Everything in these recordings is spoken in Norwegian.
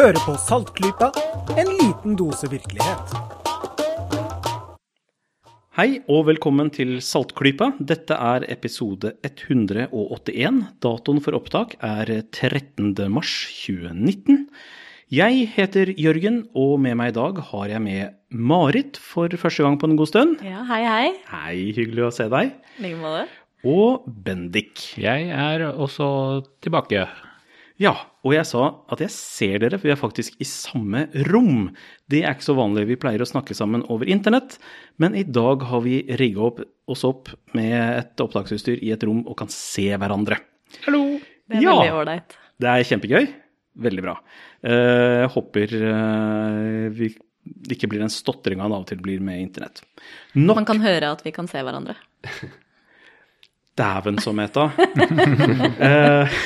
Hører på Saltklypa, en liten dose virkelighet. Hei og velkommen til Saltklypa. Dette er episode 181. Datoen for opptak er 13. mars 2019. Jeg heter Jørgen, og med meg i dag har jeg med Marit for første gang på en god stund. Ja, hei, hei. Hei, hyggelig å se deg. I like måte. Og Bendik. Jeg er også tilbake. Ja, og jeg sa at jeg ser dere, for vi er faktisk i samme rom. Det er ikke så vanlig, vi pleier å snakke sammen over internett, men i dag har vi rigga opp oss opp med et opptaksutstyr i et rom og kan se hverandre. Hallo! Det er Ja. veldig ålreit. Det er kjempegøy. Veldig bra. Eh, Jeg håper eh, vi det ikke blir den stotringa han av og til blir med internett. Nok Man kan høre at vi kan se hverandre. Dæven som meta. Eh,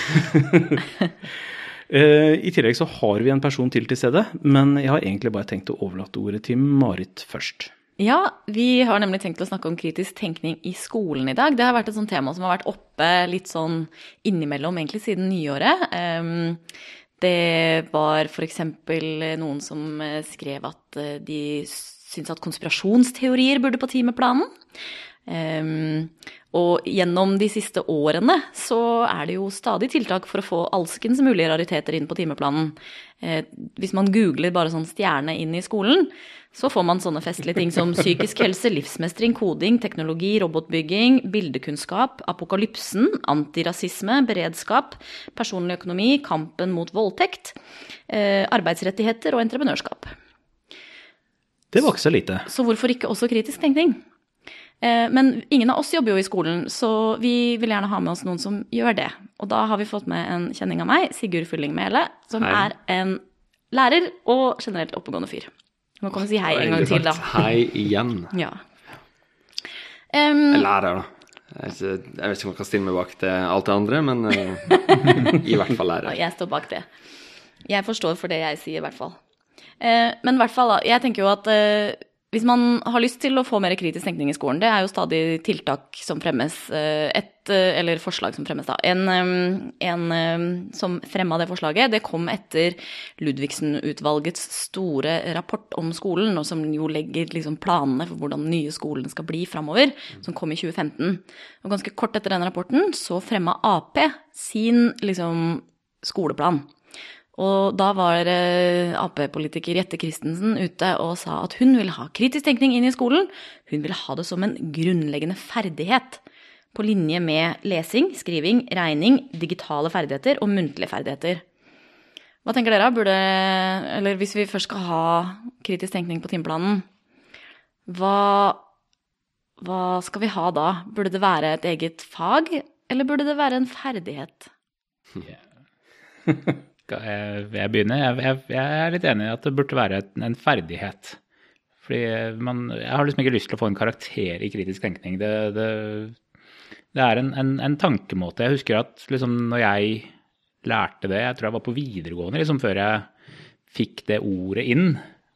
eh, I tillegg så har vi en person til til stede, men jeg har egentlig bare tenkt å overlate ordet til Marit først. Ja, vi har nemlig tenkt å snakke om kritisk tenkning i skolen i dag. Det har vært et sånt tema som har vært oppe litt sånn innimellom, egentlig siden nyåret. Ehm, Det var f.eks. noen som eh, skrev at eh, de syntes at konspirasjonsteorier burde på timeplanen. Ehm, og gjennom de siste årene så er det jo stadig tiltak for å få alskens mulige rariteter inn på timeplanen. Eh, hvis man googler bare sånn stjerne inn i skolen, så får man sånne festlige ting som psykisk helse, livsmestring, koding, teknologi, robotbygging, bildekunnskap, apokalypsen, antirasisme, beredskap, personlig økonomi, kampen mot voldtekt, eh, arbeidsrettigheter og entreprenørskap. Det var ikke så lite. Så hvorfor ikke også kritisk tenkning? Eh, Men ingen av oss jobber jo i skolen, så vi vil gjerne ha med oss noen som gjør det. Og da har vi fått med en kjenning av meg, Sigurd Fylling Mele, som Hei. er en lærer og generelt oppegående fyr. Nå kan vi si hei en gang til, da. Hei igjen. Ja. Em, Lærer, da. Jeg vet ikke- jeg om jeg kan stille meg bak det alt det andre, men eh, i hvert fall Ja, lærer. jeg står bak det. Jeg forstår for det jeg sier, i hvert fall. Eh, men i hvert fall, da. Jeg tenker jo at hvis man har lyst til å få mer kritisk tenkning i skolen, det er jo stadig tiltak som fremmes. Eh, et, eh, eller forslag som fremmes, da. En, en som fremma det forslaget, det kom etter Ludvigsen-utvalgets store rapport om skolen, og som jo legger liksom planene for hvordan den nye skolen skal bli framover, som kom i 2015. Og ganske kort etter den rapporten så fremma Ap sin liksom skoleplan. Og da var Ap-politiker Jette Christensen ute og sa at hun vil ha kritisk tenkning inn i skolen. Hun vil ha det som en grunnleggende ferdighet. På linje med lesing, skriving, regning, digitale ferdigheter og muntlige ferdigheter. Hva tenker dere? Burde, eller hvis vi først skal ha kritisk tenkning på timeplanen, hva, hva skal vi ha da? Burde det være et eget fag, eller burde det være en ferdighet? Skal jeg, jeg begynne? Jeg, jeg, jeg er litt enig i at det burde være en ferdighet. Fordi man, jeg har liksom ikke lyst til å få en karakter i kritisk tenkning. Det, det, det er en, en, en tankemåte. Jeg husker at liksom når jeg lærte det, jeg tror jeg var på videregående liksom før jeg fikk det ordet inn,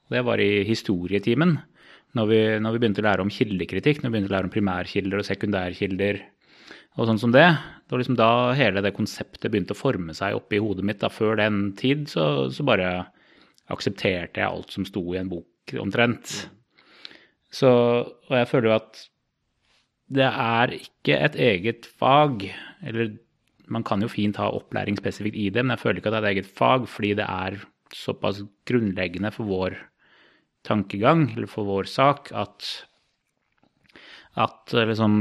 det var i historietimen. Når vi, når vi begynte å lære om kildekritikk, når vi begynte å lære om primærkilder og sekundærkilder og sånn som det. Det var liksom da hele det konseptet begynte å forme seg oppi hodet mitt. Da. Før den tid så, så bare aksepterte jeg alt som sto i en bok, omtrent. Så, og jeg føler jo at det er ikke et eget fag, eller man kan jo fint ha opplæring spesifikt i det, men jeg føler ikke at det er et eget fag, fordi det er såpass grunnleggende for vår tankegang, eller for vår sak, at, at liksom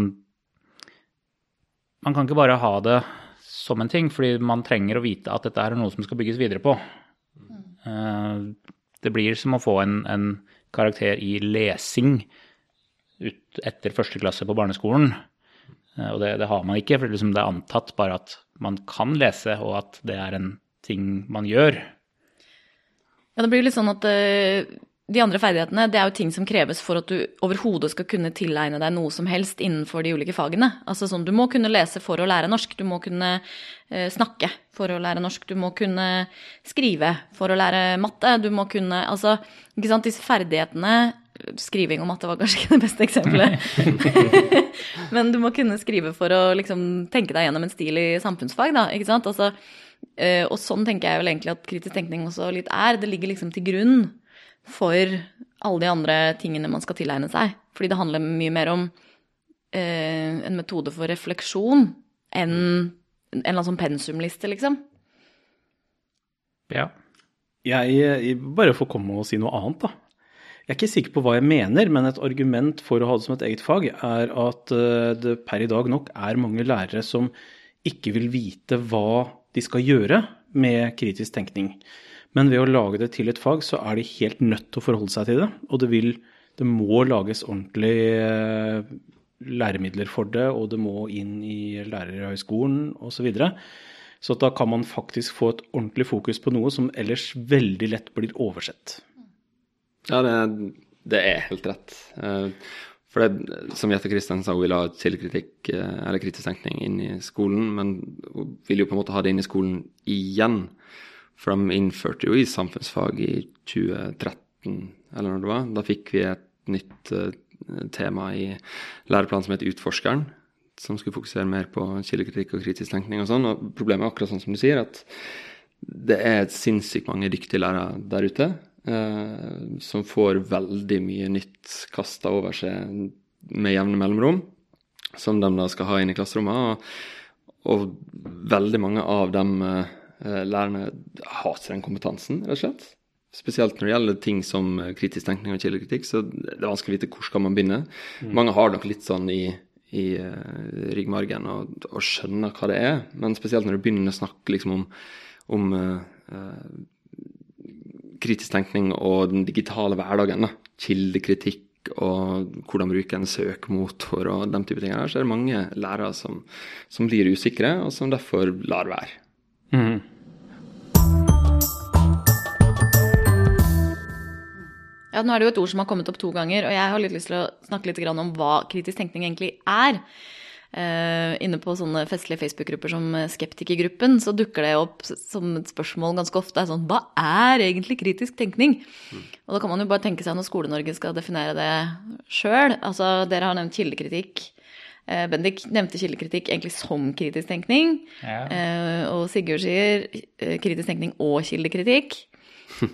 man kan ikke bare ha det som en ting, fordi man trenger å vite at dette er noe som skal bygges videre på. Mm. Det blir som å få en, en karakter i lesing ut etter første klasse på barneskolen. Eh, Og det, det har man ikke, for liksom det er antatt bare at man kan lese, og at det er en ting man gjør. Ja, det blir jo litt sånn at eh, de andre ferdighetene, det er jo ting som kreves for at du overhodet skal kunne tilegne deg noe som helst innenfor de ulike fagene. Altså sånn, du må kunne lese for å lære norsk, du må kunne eh, snakke for å lære norsk, du må kunne skrive for å lære matte, du må kunne, altså, ikke sant, disse ferdighetene, skriving og matte var kanskje ikke det beste eksempelet, men du må kunne skrive for å liksom tenke deg gjennom en stil i samfunnsfag, da, ikke sant? Altså, Eh, og sånn tenker jeg vel egentlig at kritisk tenkning også litt er. Det ligger liksom til grunn for alle de andre tingene man skal tilegne seg. Fordi det handler mye mer om eh, en metode for refleksjon enn en eller annen sånn pensumliste, liksom. Ja. Jeg, jeg bare får komme og si noe annet, da. Jeg er ikke sikker på hva jeg mener, men et argument for å ha det som et eget fag, er at eh, det per i dag nok er mange lærere som ikke vil vite hva de skal gjøre med kritisk tenkning. Men ved å lage det til et fag, så er de helt nødt til å forholde seg til det. Og det, vil, det må lages ordentlig eh, læremidler for det, og det må inn i lærerhøgskolen osv. Så, videre. så da kan man faktisk få et ordentlig fokus på noe som ellers veldig lett blir oversett. Ja, det, det er helt rett. Eh, For det, som Jette Kristian sa, hun vil ha kildekritikk eh, eller kritisk tenkning inn i skolen, men hun vil jo på en måte ha det inn i skolen igjen. For de innførte jo i samfunnsfag i 2013, eller når det var. Da fikk vi et nytt eh, tema i læreplanen som het Utforskeren, som skulle fokusere mer på kildekritikk og kritisk tenkning og sånn. Og problemet er akkurat sånn som du sier, at det er sinnssykt mange dyktige lærere der ute eh, som får veldig mye nytt kasta over seg med jevne mellomrom, som de da skal ha inn i klasserommet. Og, og veldig mange av dem eh, lærerne har ikke den kompetansen, rett og slett. Spesielt når det gjelder ting som eh, kritisk tenkning og kildekritikk, så det er vanskelig å vite hvor skal man begynne. Mange har nok litt sånn i, i uh, ryggmargen og, og skjønner hva det er, men spesielt når du begynner å snakke liksom om, om uh, uh, kritisk tenkning og den digitale hverdagen, da. kildekritikk og hvordan bruke en søkemotor og den type ting her, så er det mange lærere som, som blir usikre, og som derfor lar være. Mhm. Ja, nå er det jo et ord som har kommet opp to ganger, og jeg har litt lyst til å snakke litt om hva kritisk tenkning egentlig er. Uh, inne på sånne festlige Facebook-grupper som Skeptikergruppen, så dukker det opp som et spørsmål ganske ofte. Sånn, hva er egentlig kritisk tenkning? Og da kan man jo bare tenke seg når Skole-Norge skal definere det sjøl. Altså, dere har nevnt kildekritikk. Eh, Bendik nevnte kildekritikk egentlig som kritisk tenkning. Ja. Eh, og Sigurd sier eh, kritisk tenkning og kildekritikk.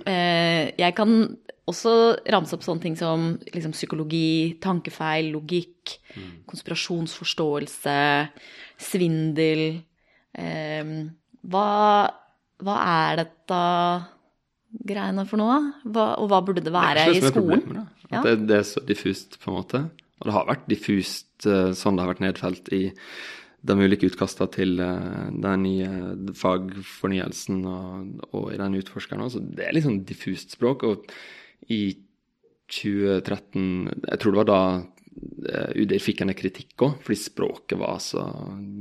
Eh, jeg kan også ramse opp sånne ting som liksom, psykologi, tankefeil, logikk, konspirasjonsforståelse, svindel. Hva, hva er dette greiene for noe? Hva, og hva burde det være Det er i skolen? problemet, da. At Ja. det, det er så diffust, på en måte. Og det har vært diffust eh, sånn det har vært nedfelt i de ulike utkastene til eh, den nye fagfornyelsen og, og i den utforskeren. Så det er litt sånn diffust språk. Og i 2013 Jeg tror det var da eh, UDIR fikk en kritikk òg, fordi språket var så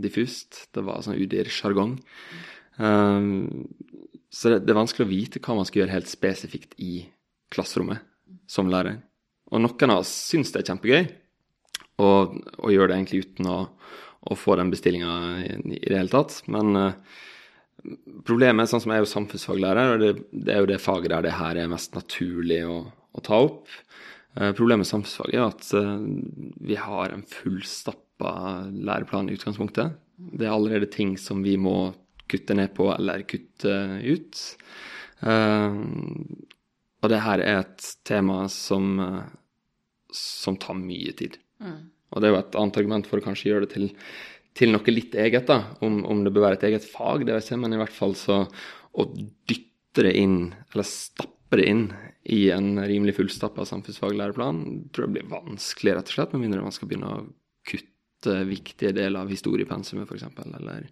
diffust. Det var sånn UDIR-sjargong. Um, så det, det er vanskelig å vite hva man skal gjøre helt spesifikt i klasserommet som lærer. Og noen av oss syns det er kjempegøy, og, og gjør det egentlig uten å, å få den bestillinga i, i det hele tatt. Men eh, problemet sånn som jeg er jo samfunnsfaglærer, og det, det er jo det faget der det her er mest naturlig å, å ta opp. Eh, problemet med samfunnsfaget er at eh, vi har en fullstappa læreplan i utgangspunktet. Det er allerede ting som vi må kutte ned på eller kutte ut. Og det her er et tema som, som tar mye tid. Og det er jo et annet argument for å kanskje gjøre det til, til noe litt eget, da. Om, om det bør være et eget fag, det vet jeg men i hvert fall så å dytte det inn, eller stappe det inn, i en rimelig fullstappa samfunnsfaglæreplan, tror jeg blir vanskelig, rett og slett, med mindre man skal begynne å kutte viktige deler av historiepensumet, f.eks., eller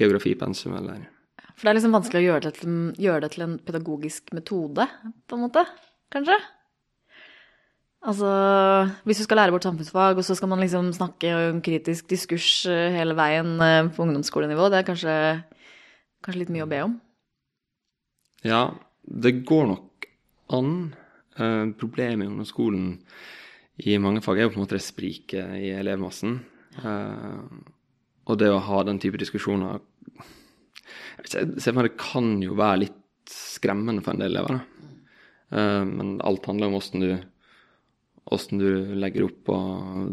geografipensum, eller For det er liksom vanskelig å gjøre det, til, gjøre det til en pedagogisk metode, på en måte, kanskje? Altså, hvis du skal lære bort samfunnsfag, og så skal man liksom snakke om kritisk diskurs eh, hele veien eh, på ungdomsskolenivå, det er kanskje, kanskje litt mye å be om? Ja, det går nok an. Eh, problemet i ungdomsskolen i mange fag er jo på en måte det spriket i elevmassen. Og det å ha den type diskusjoner jeg ser for det kan jo være litt skremmende for en del elever. Da. Men alt handler om åssen du, hvordan du legger opp og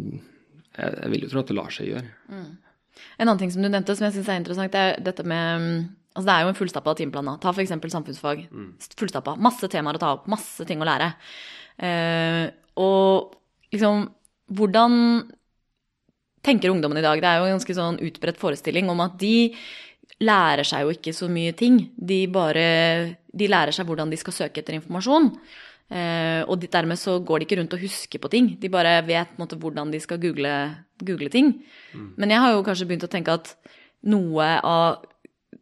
jeg, jeg vil jo tro at det lar seg gjøre. En annen ting som du nevnte som jeg syns er interessant, det er dette med Altså det er jo en fullstappa timeplan. da. Ta f.eks. samfunnsfag. Fullstappa. Masse temaer å ta opp, masse ting å lære. Eh, og liksom Hvordan tenker ungdommen i dag? Det er jo en ganske sånn utbredt forestilling om at de lærer seg jo ikke så mye ting. De bare De lærer seg hvordan de skal søke etter informasjon. Eh, og dermed så går de ikke rundt og husker på ting. De bare vet måte hvordan de skal google, google ting. Men jeg har jo kanskje begynt å tenke at noe av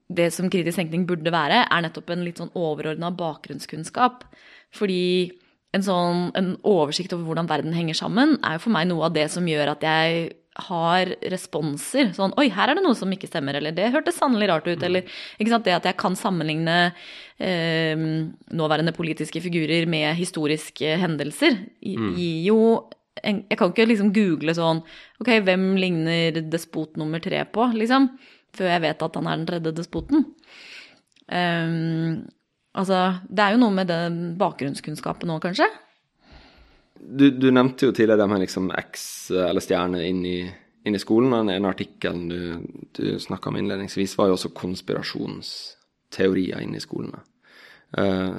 det som kritisk tenkning burde være, er nettopp en litt sånn overordna bakgrunnskunnskap. Fordi en sånn en oversikt over hvordan verden henger sammen, er jo for meg noe av det som gjør at jeg har responser. Sånn Oi, her er det noe som ikke stemmer, eller det hørtes sannelig rart ut, eller ikke sant. Det at jeg kan sammenligne eh, nåværende politiske figurer med historiske hendelser, gir jo en, Jeg kan ikke liksom google sånn Ok, hvem ligner despot nummer tre på, liksom? Før jeg vet at han er den tredje despoten. Um, altså, det er jo noe med den bakgrunnskunnskapen òg, kanskje? Du, du nevnte jo tidligere det med liksom X eller stjerne inn i, inn i skolen. Den ene artikkelen du, du snakka om innledningsvis, var jo også konspirasjonsteorier inn i skolene. Uh,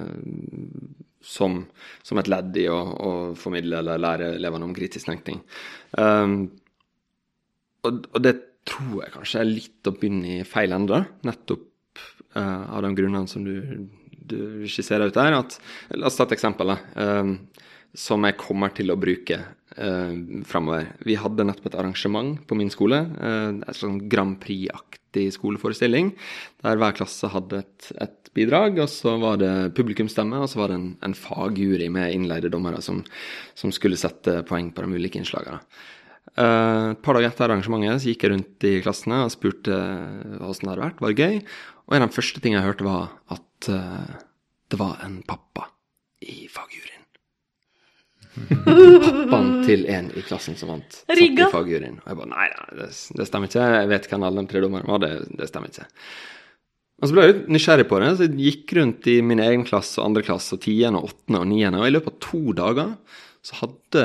som, som et ledd i å, å formidle eller lære elevene om kritisk tenkning. Um, og, og det tror jeg kanskje er litt å begynne i feil ende, nettopp uh, av de grunnene som du, du skisserer ut der. At, la oss ta et eksempel. da. Som jeg kommer til å bruke eh, framover. Vi hadde nettopp et arrangement på min skole. Eh, en sånn Grand Prix-aktig skoleforestilling. Der hver klasse hadde et, et bidrag, og så var det publikumsstemme, og så var det en, en fagjury med innleide dommere som, som skulle sette poeng på de ulike innslagene. Eh, et par dager etter arrangementet så gikk jeg rundt i klassene og spurte åssen det hadde vært. Var det gøy? Og en av de første tingene jeg hørte, var at eh, det var en pappa i fagjuryen. Pappaen til en i klassen som vant, satt i Rigga. fagjuryen. Og jeg bare nei, nei det, det stemmer ikke. Jeg vet hvem alle de tre dommerne var. Det, det stemmer ikke. Og så ble jeg litt nysgjerrig på det, så jeg gikk rundt i min egen klasse og andre klasse, og tiende, og åttende og niende, og i løpet av to dager så hadde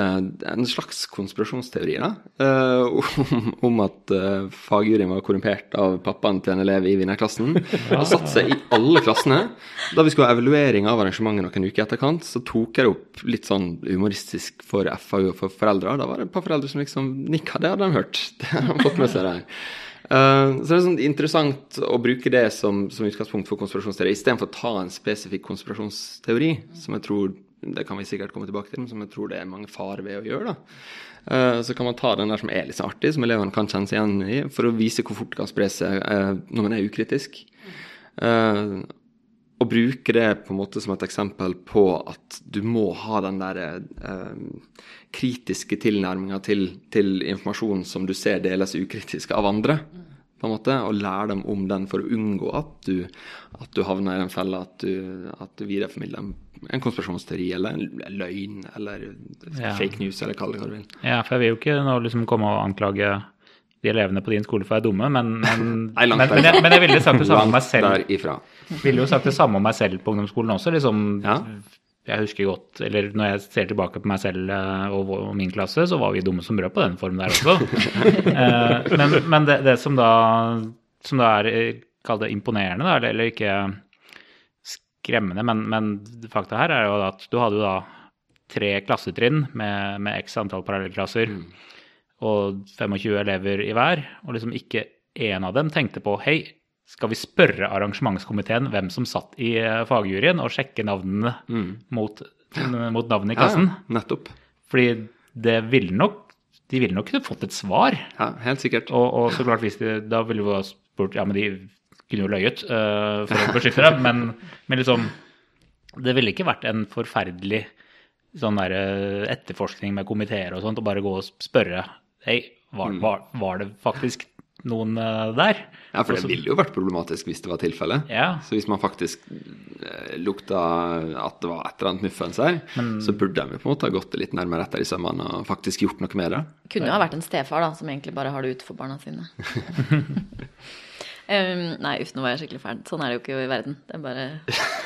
en slags konspirasjonsteori da, eh, om, om at uh, fagjuryen var korrumpert av pappaen til en elev i vinnerklassen. Og satte seg i alle klassene. Da vi skulle ha evaluering av arrangementet noen uker etterkant, så tok jeg det opp litt sånn humoristisk for FAU og for foreldre. Da var det et par foreldre som liksom nikka. Det hadde de hørt. Det hadde de fått med seg der. Uh, så det er sånn interessant å bruke det som, som utgangspunkt for konspirasjonsteori, istedenfor å ta en spesifikk konspirasjonsteori, som jeg tror det kan vi sikkert komme tilbake til, som jeg tror det er mange farer ved å gjøre. da. Eh, Så kan man ta den der som er litt så artig, som elevene kan kjenne seg igjen i, for å vise hvor fort det kan spre seg eh, når man er ukritisk. Eh, og bruke det på en måte som et eksempel på at du må ha den der kritiske tilnærminga til, til informasjon som du ser deles ukritisk av andre, på en måte, og lære dem om den for å unngå at du, at du havner i den fella at du, at du videreformidler en, en konspirasjonsteori eller en løgn eller Ja. fake news, eller kall det hva du vil. Ja, for jeg vil jo ikke nå liksom komme og anklage de elevene på din skole for å være dumme, men, men, Nei, men, men, jeg, jeg ville sagt det samme om meg selv. ville jo sagt det samme om meg selv på ungdomsskolen også. liksom, Ja. Jeg husker godt, eller Når jeg ser tilbake på meg selv eh, og og min klasse, så var vi dumme som brød på den formen der også. Eh, men men det, det som da som da er eh, Kall det imponerende, da, eller ikke skremmende, men, men fakta her er jo at du hadde jo da tre klassetrinn med, med x antall parallellklasser og 25 elever i hver, og liksom ikke én av dem tenkte på hei, skal vi spørre arrangementskomiteen hvem som satt i eh, fagjuryen, og sjekke navnene mot, mot navnene i klassen? Ja, ja, nettopp. Fordi det ville nok De ville nok kunne fått et svar. Ja, helt sikkert. Og, og så klart, hvis de, da ville vi spurt Ja, men de kunne jo løyet uh, for å beskytte dem, men, men liksom Det ville ikke vært en forferdelig sånn der, eh, etterforskning med komiteer og sånt, og bare gå og spørre Hei, var, var, var det faktisk noen eh, der? Ja, for det ville jo vært problematisk hvis det var tilfellet. Ja. Så hvis man faktisk lukta at det var et eller annet muffens her, så burde de jo på en måte ha gått det litt nærmere etter i sømmene og faktisk gjort noe med det. Kunne jo ha vært en stefar, da, som egentlig bare har det ute for barna sine. Um, nei, uff, nå var jeg skikkelig fæl. Sånn er det jo ikke i verden. Det er bare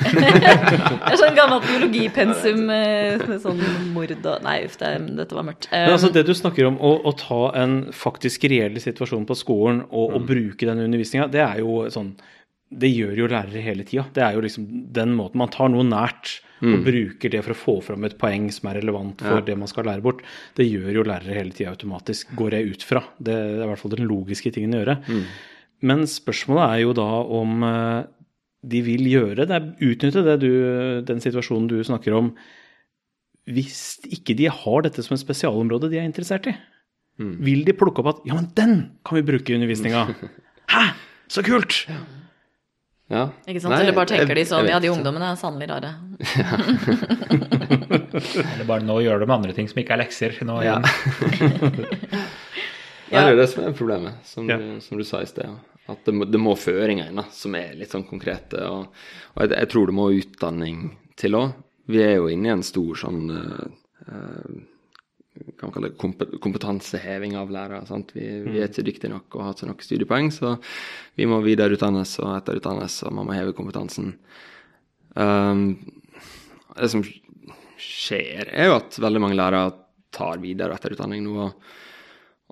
Det er sånn gammelt biologipensum med, med sånn mord og Nei, uff, det, dette var mørkt. Men altså Um, det du snakker om, å, å ta en faktisk reell situasjon på skolen og, og bruke den undervisninga, det er jo sånn det gjør jo lærere hele tida. Det er jo liksom den måten man tar noe nært og bruker det for å få fram et poeng som er relevant for det man skal lære bort. Det gjør jo lærere hele tida automatisk, går jeg ut fra. Det er i hvert fall den logiske tingen å gjøre. Men spørsmålet er jo da om eh, de vil gjøre det, utnytte det du, den situasjonen du snakker om, hvis ikke de har dette som et spesialområde de er interessert i. Vil de plukke opp at ja, men den kan vi bruke i undervisninga? Hæ, så kult! Ja. Ikke sant? Nei, Eller bare tenker de sånn Ja, de ungdommene er sannelig rare. Eller bare nå gjør de andre ting som ikke er lekser. Nå Ja. igjen. Det er det som er problemet, som, Ja. du, som du sa i sted. At det må, det må føringer inn som er litt sånn konkrete. Og, og jeg, jeg tror det må utdanning til òg. Vi er jo inne i en stor sånn kan man kalle det kompetanseheving av lærere. Sant? Vi, vi er ikke dyktige nok og har ikke nok studiepoeng, så vi må videreutdannes og etterutdannes, og man må heve kompetansen. Um, det som skjer, er jo at veldig mange lærere tar videre- og etterutdanning nå. og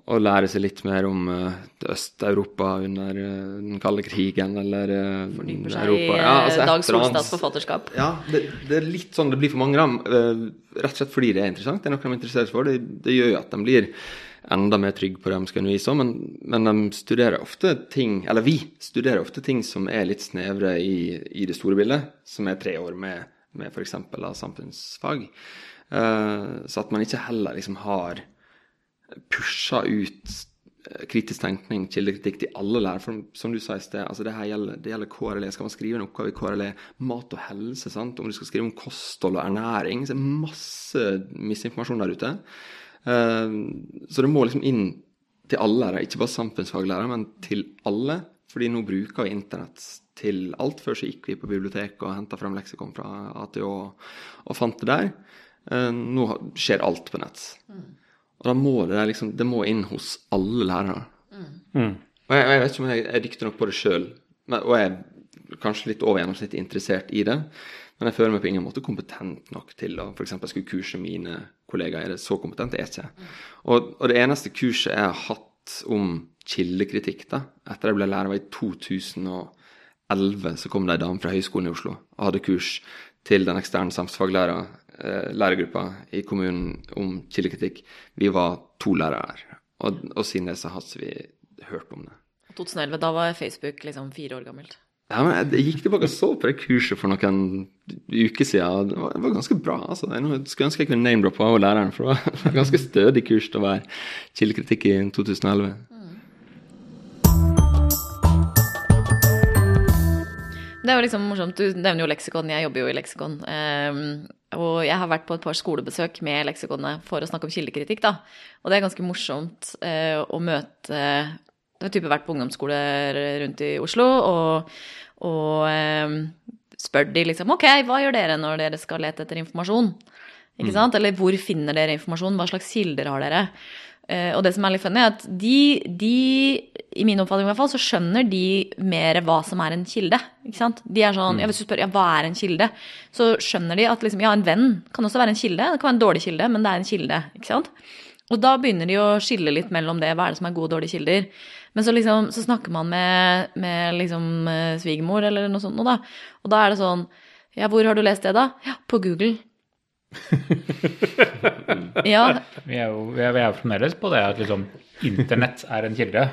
og lære seg litt mer om uh, Øst-Europa under uh, den kalde krigen, eller uh, Fordyper seg i eh, Dag Solstads forfatterskap. Ja, det, det er litt sånn det blir for mange av dem. rett og slett fordi det er interessant. Det er noe de interesserer seg for. Det, det gjør jo at de blir enda mer trygge på det de skal undervise om, men, men de studerer ofte ting, eller vi studerer ofte ting som er litt snevre i, i det store bildet, som er tre år med, med f.eks. samfunnsfag. Eh, så at man ikke heller liksom har pusha ut eh, kritisk tenkning, kildekritikk til alle lærere. For som du sa i sted, altså det gjelder, det gjelder KRLE. Skal man skrive en oppgave i KRLE, mat og helse, sant? om du skal skrive om kosthold og ernæring, så er det masse misinformasjon der ute. Eh, så det må liksom inn til alle lærere, ikke bare samfunnsfaglærere, men til alle. Fordi nå bruker vi internett til alt. Før så gikk vi på biblioteket og henta frem leksikon fra ATH og, og fant det der. Eh, nå skjer alt på nett. Og da må det liksom, det må inn hos alle lærere. Og jeg, jeg vet ikke om jeg er dyktig nok på det sjøl, og jeg er kanskje litt over gjennomsnittet interessert i det, men jeg føler meg på ingen måte kompetent nok til å f.eks. skulle kurse mine kollegaer. Er det så kompetent? Det er jeg ikke. Og, og det eneste kurset jeg har hatt om kildekritikk, da, etter jeg ble lærer, var i 2011, så kom det ei dame fra Høgskolen i Oslo og hadde kurs til den eksterne samfunnsfaglæreren lærergruppa i kommunen om kildekritikk. Vi var to lærere her. Og, og siden det så har vi hørt om det. 2011, da var Facebook liksom fire år gammelt. Ja, men jeg, jeg gikk tilbake og så på det kurset for noen uker siden. Det var, det var ganske bra. altså. Jeg skulle ønske jeg kunne name-droppe av læreren, for det var ganske stødig kurs til å være kildekritikk i 2011. Det er jo liksom morsomt, Du nevner jo leksikon, jeg jobber jo i leksikon. ehm, og jeg har vært på et par skolebesøk med leksikonene for å snakke om kildekritikk. da. Og det er ganske morsomt eh, å møte Jeg har type vært på ungdomsskoler rundt i Oslo og, og eh, spør de liksom Ok, hva gjør dere når dere skal lete etter informasjon? Ikke sant? Eller hvor finner dere informasjon? Hva slags kilder har dere? Eh, og det som er litt funny, er at de, de, i min oppfatning i hvert fall, så skjønner de mer hva som er en kilde. Ikke sant? De er sånn, ja, Hvis du spør ja, hva er en kilde, så skjønner de at liksom, ja, en venn kan også være en kilde. Det kan være en dårlig kilde, men det er en kilde. ikke sant? Og da begynner de å skille litt mellom det, hva er det som er gode og dårlige kilder. Men så, liksom, så snakker man med, med liksom, eh, svigermor eller noe sånt, noe, da. og da er det sånn Ja, hvor har du lest det, da? Ja, på Google. ja, Vi er jo vi er, vi er fremdeles på det at liksom internett er en kilde.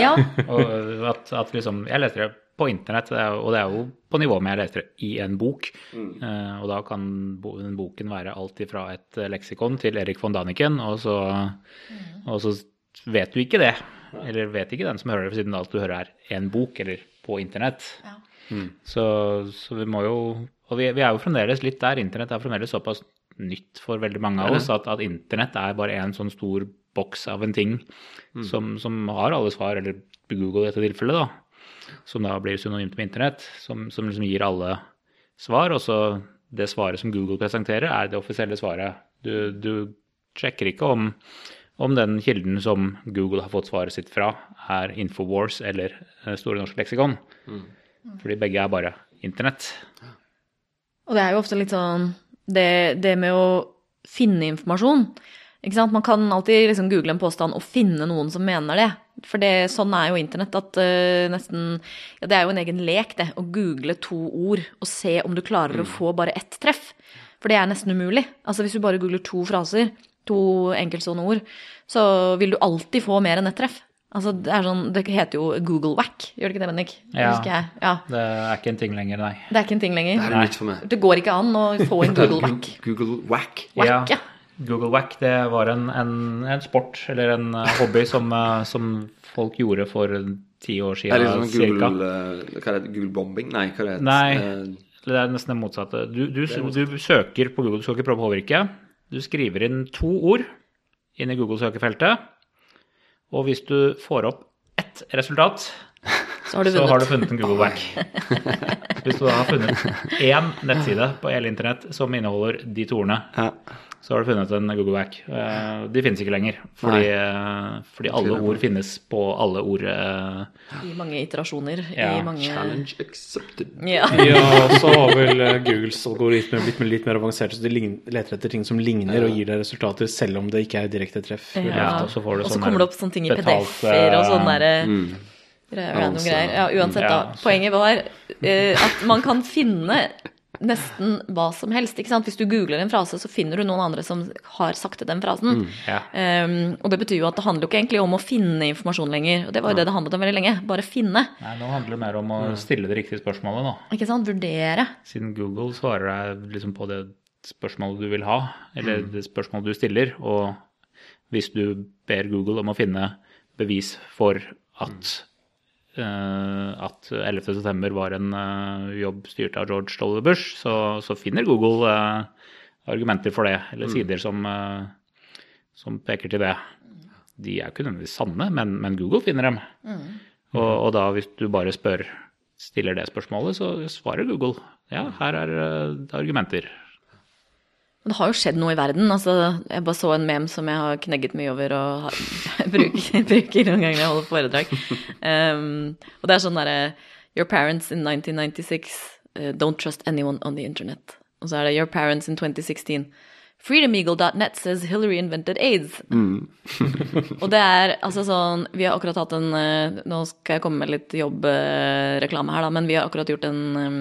ja. Og at, at liksom Jeg leser det på internett, er, og det er jo på nivå med jeg leser det i en bok. Eh, og da kan bo, den boken være alt ifra et eh, leksikon til Erik von Daniken, og så, og så vet du ikke det. Eller vet ikke den som hører det, siden alt du hører er en bok, eller på internett. Så, så vi må jo Og vi, vi er jo fremdeles litt der. Internett er fremdeles såpass nytt for veldig mange av oss at, at internett er bare en sånn stor boks av en ting som, som har alle svar, eller Google i dette tilfellet, da. Som da blir synonymt med internett, som, som liksom gir alle svar. Og så det svaret som Google presenterer, er det offisielle svaret. Du, du sjekker ikke om, om den kilden som Google har fått svaret sitt fra, er Infowars eller eh, Store norske leksikon. Fordi begge er bare internett. Og det er jo ofte litt sånn det, det med å finne informasjon. Ikke sant? Man kan alltid liksom google en påstand og finne noen som mener det. For det, sånn er jo internett at uh, nesten Ja, det er jo en egen lek, det. Å google to ord og se om du klarer å få bare ett treff. For det er nesten umulig. Altså hvis du bare googler to fraser, to enkeltstående ord, så vil du alltid få mer enn ett treff. Altså det er sånn Det heter jo Google Whack, gjør det ikke det, Bendik? Ja. Ja. Det er ikke en ting lenger, nei. Det er ikke en ting lenger. Det, er nytt for meg. Det går ikke an å få inn Google Whack. Google Whack. Whack, ja. Google Whack det var en, en, en sport eller en eh, hobby som, eh, som folk gjorde for ti år Det er siden liksom cirka. Google eh, Hva er det? Google bombing? Nei, hva er det? Nei. Det er nesten det motsatte. Du, du, du søker på Google, du skal ikke prøve å påvirke. Du skriver inn to ord inn i Google-søkefeltet, og hvis du får opp ett resultat, Så har du så har du funnet en Google-back. Hvis du da har funnet én nettside på hele internett som inneholder de to ordene, ja. Så har du funnet en Google Whack. Eh, De finnes ikke lenger, fordi, eh, fordi alle ord finnes på alle ord. eh, I mange iterasjoner. Ja, I mange Challenge accepted. Ja. Ja, så har vel Googles algoritmer blitt litt mer avansert, så de leter etter ting som ligner og gir deg resultater, selv om det ikke er direkte treff. Ja. Og så får du sånne kommer det opp sånne ting i PDF-er og sånne derre Mm. random greier. Ja, uansett, da. Poenget var uh, at man kan finne nesten hva som helst. ikke sant? Hvis du googler en frase, så finner du noen andre som har sagt den frasen. Ja. Um, og det betyr jo at det handler jo ikke egentlig om å finne informasjon lenger. Og det var jo det det handlet om veldig lenge. Bare finne. Nei, nå handler det mer om å stille det riktige spørsmålet, da. Ikke sant? Vurdere. Siden Google svarer deg liksom på det spørsmålet du vil ha, eller det spørsmålet du stiller, og hvis du ber Google om å finne bevis for at eh, at 11. september var en eh, jobb styrt av George W. Bush, så, så finner Google eh, argumenter for det, eller sider som, eh, som peker til det. De er jo ikke nødvendigvis sanne, men, men Google finner dem. Og, og da hvis du bare spør, stiller det spørsmålet, så svarer Google ja, her er eh, argumenter. Men det har jo skjedd noe i verden. altså Jeg bare så en mem som jeg har knegget mye over og har, bruker, bruker noen ganger når jeg holder foredrag. Um, og det er sånn derre Your parents in 1996 uh, don't trust anyone on the internet. Og så er det Your parents in 2016. Freedomeagle.net says Hillary invented aids. og det er altså sånn Vi har akkurat hatt en eh, Nå skal jeg komme med litt jobbreklame her, da, men vi har akkurat gjort en um,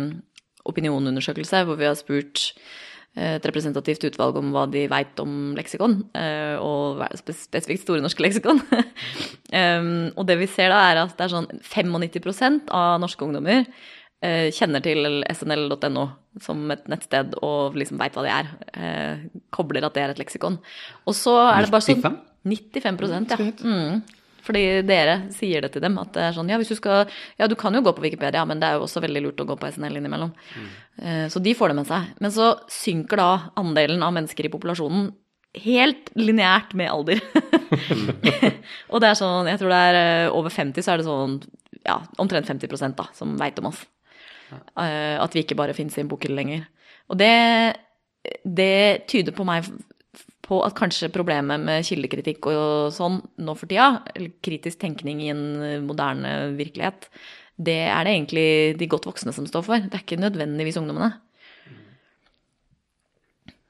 opinionundersøkelse hvor vi har spurt eh, et representativt utvalg om hva de veit om leksikon, eh, og spesifikt Store norske leksikon. og det vi ser da, er at det er sånn 95% av norske ungdommer eh, kjenner til snl.no som et nettsted og liksom veit hva det er. Eh, kobler at det er et leksikon. Og så er det bare sånn 95? 95% ja. Mm. Fordi dere sier det til dem. At det er sånn, ja, hvis du skal Ja, du kan jo gå på Wikipedia, men det er jo også veldig lurt å gå på SNL innimellom. Mm. Så de får det med seg. Men så synker da andelen av mennesker i populasjonen helt lineært med alder. og det er sånn, jeg tror det er eh, over 50, så er det sånn ja, omtrent 50% da, som veit om oss. Eh, At vi ikke bare finnes i en bokhylle lenger. Og det, det tyder på meg på at kanskje problemet med kildekritikk og sånn nå for tida, eller kritisk tenkning i en moderne virkelighet, det er det egentlig de godt voksne som står for. Det er ikke nødvendigvis ungdommene.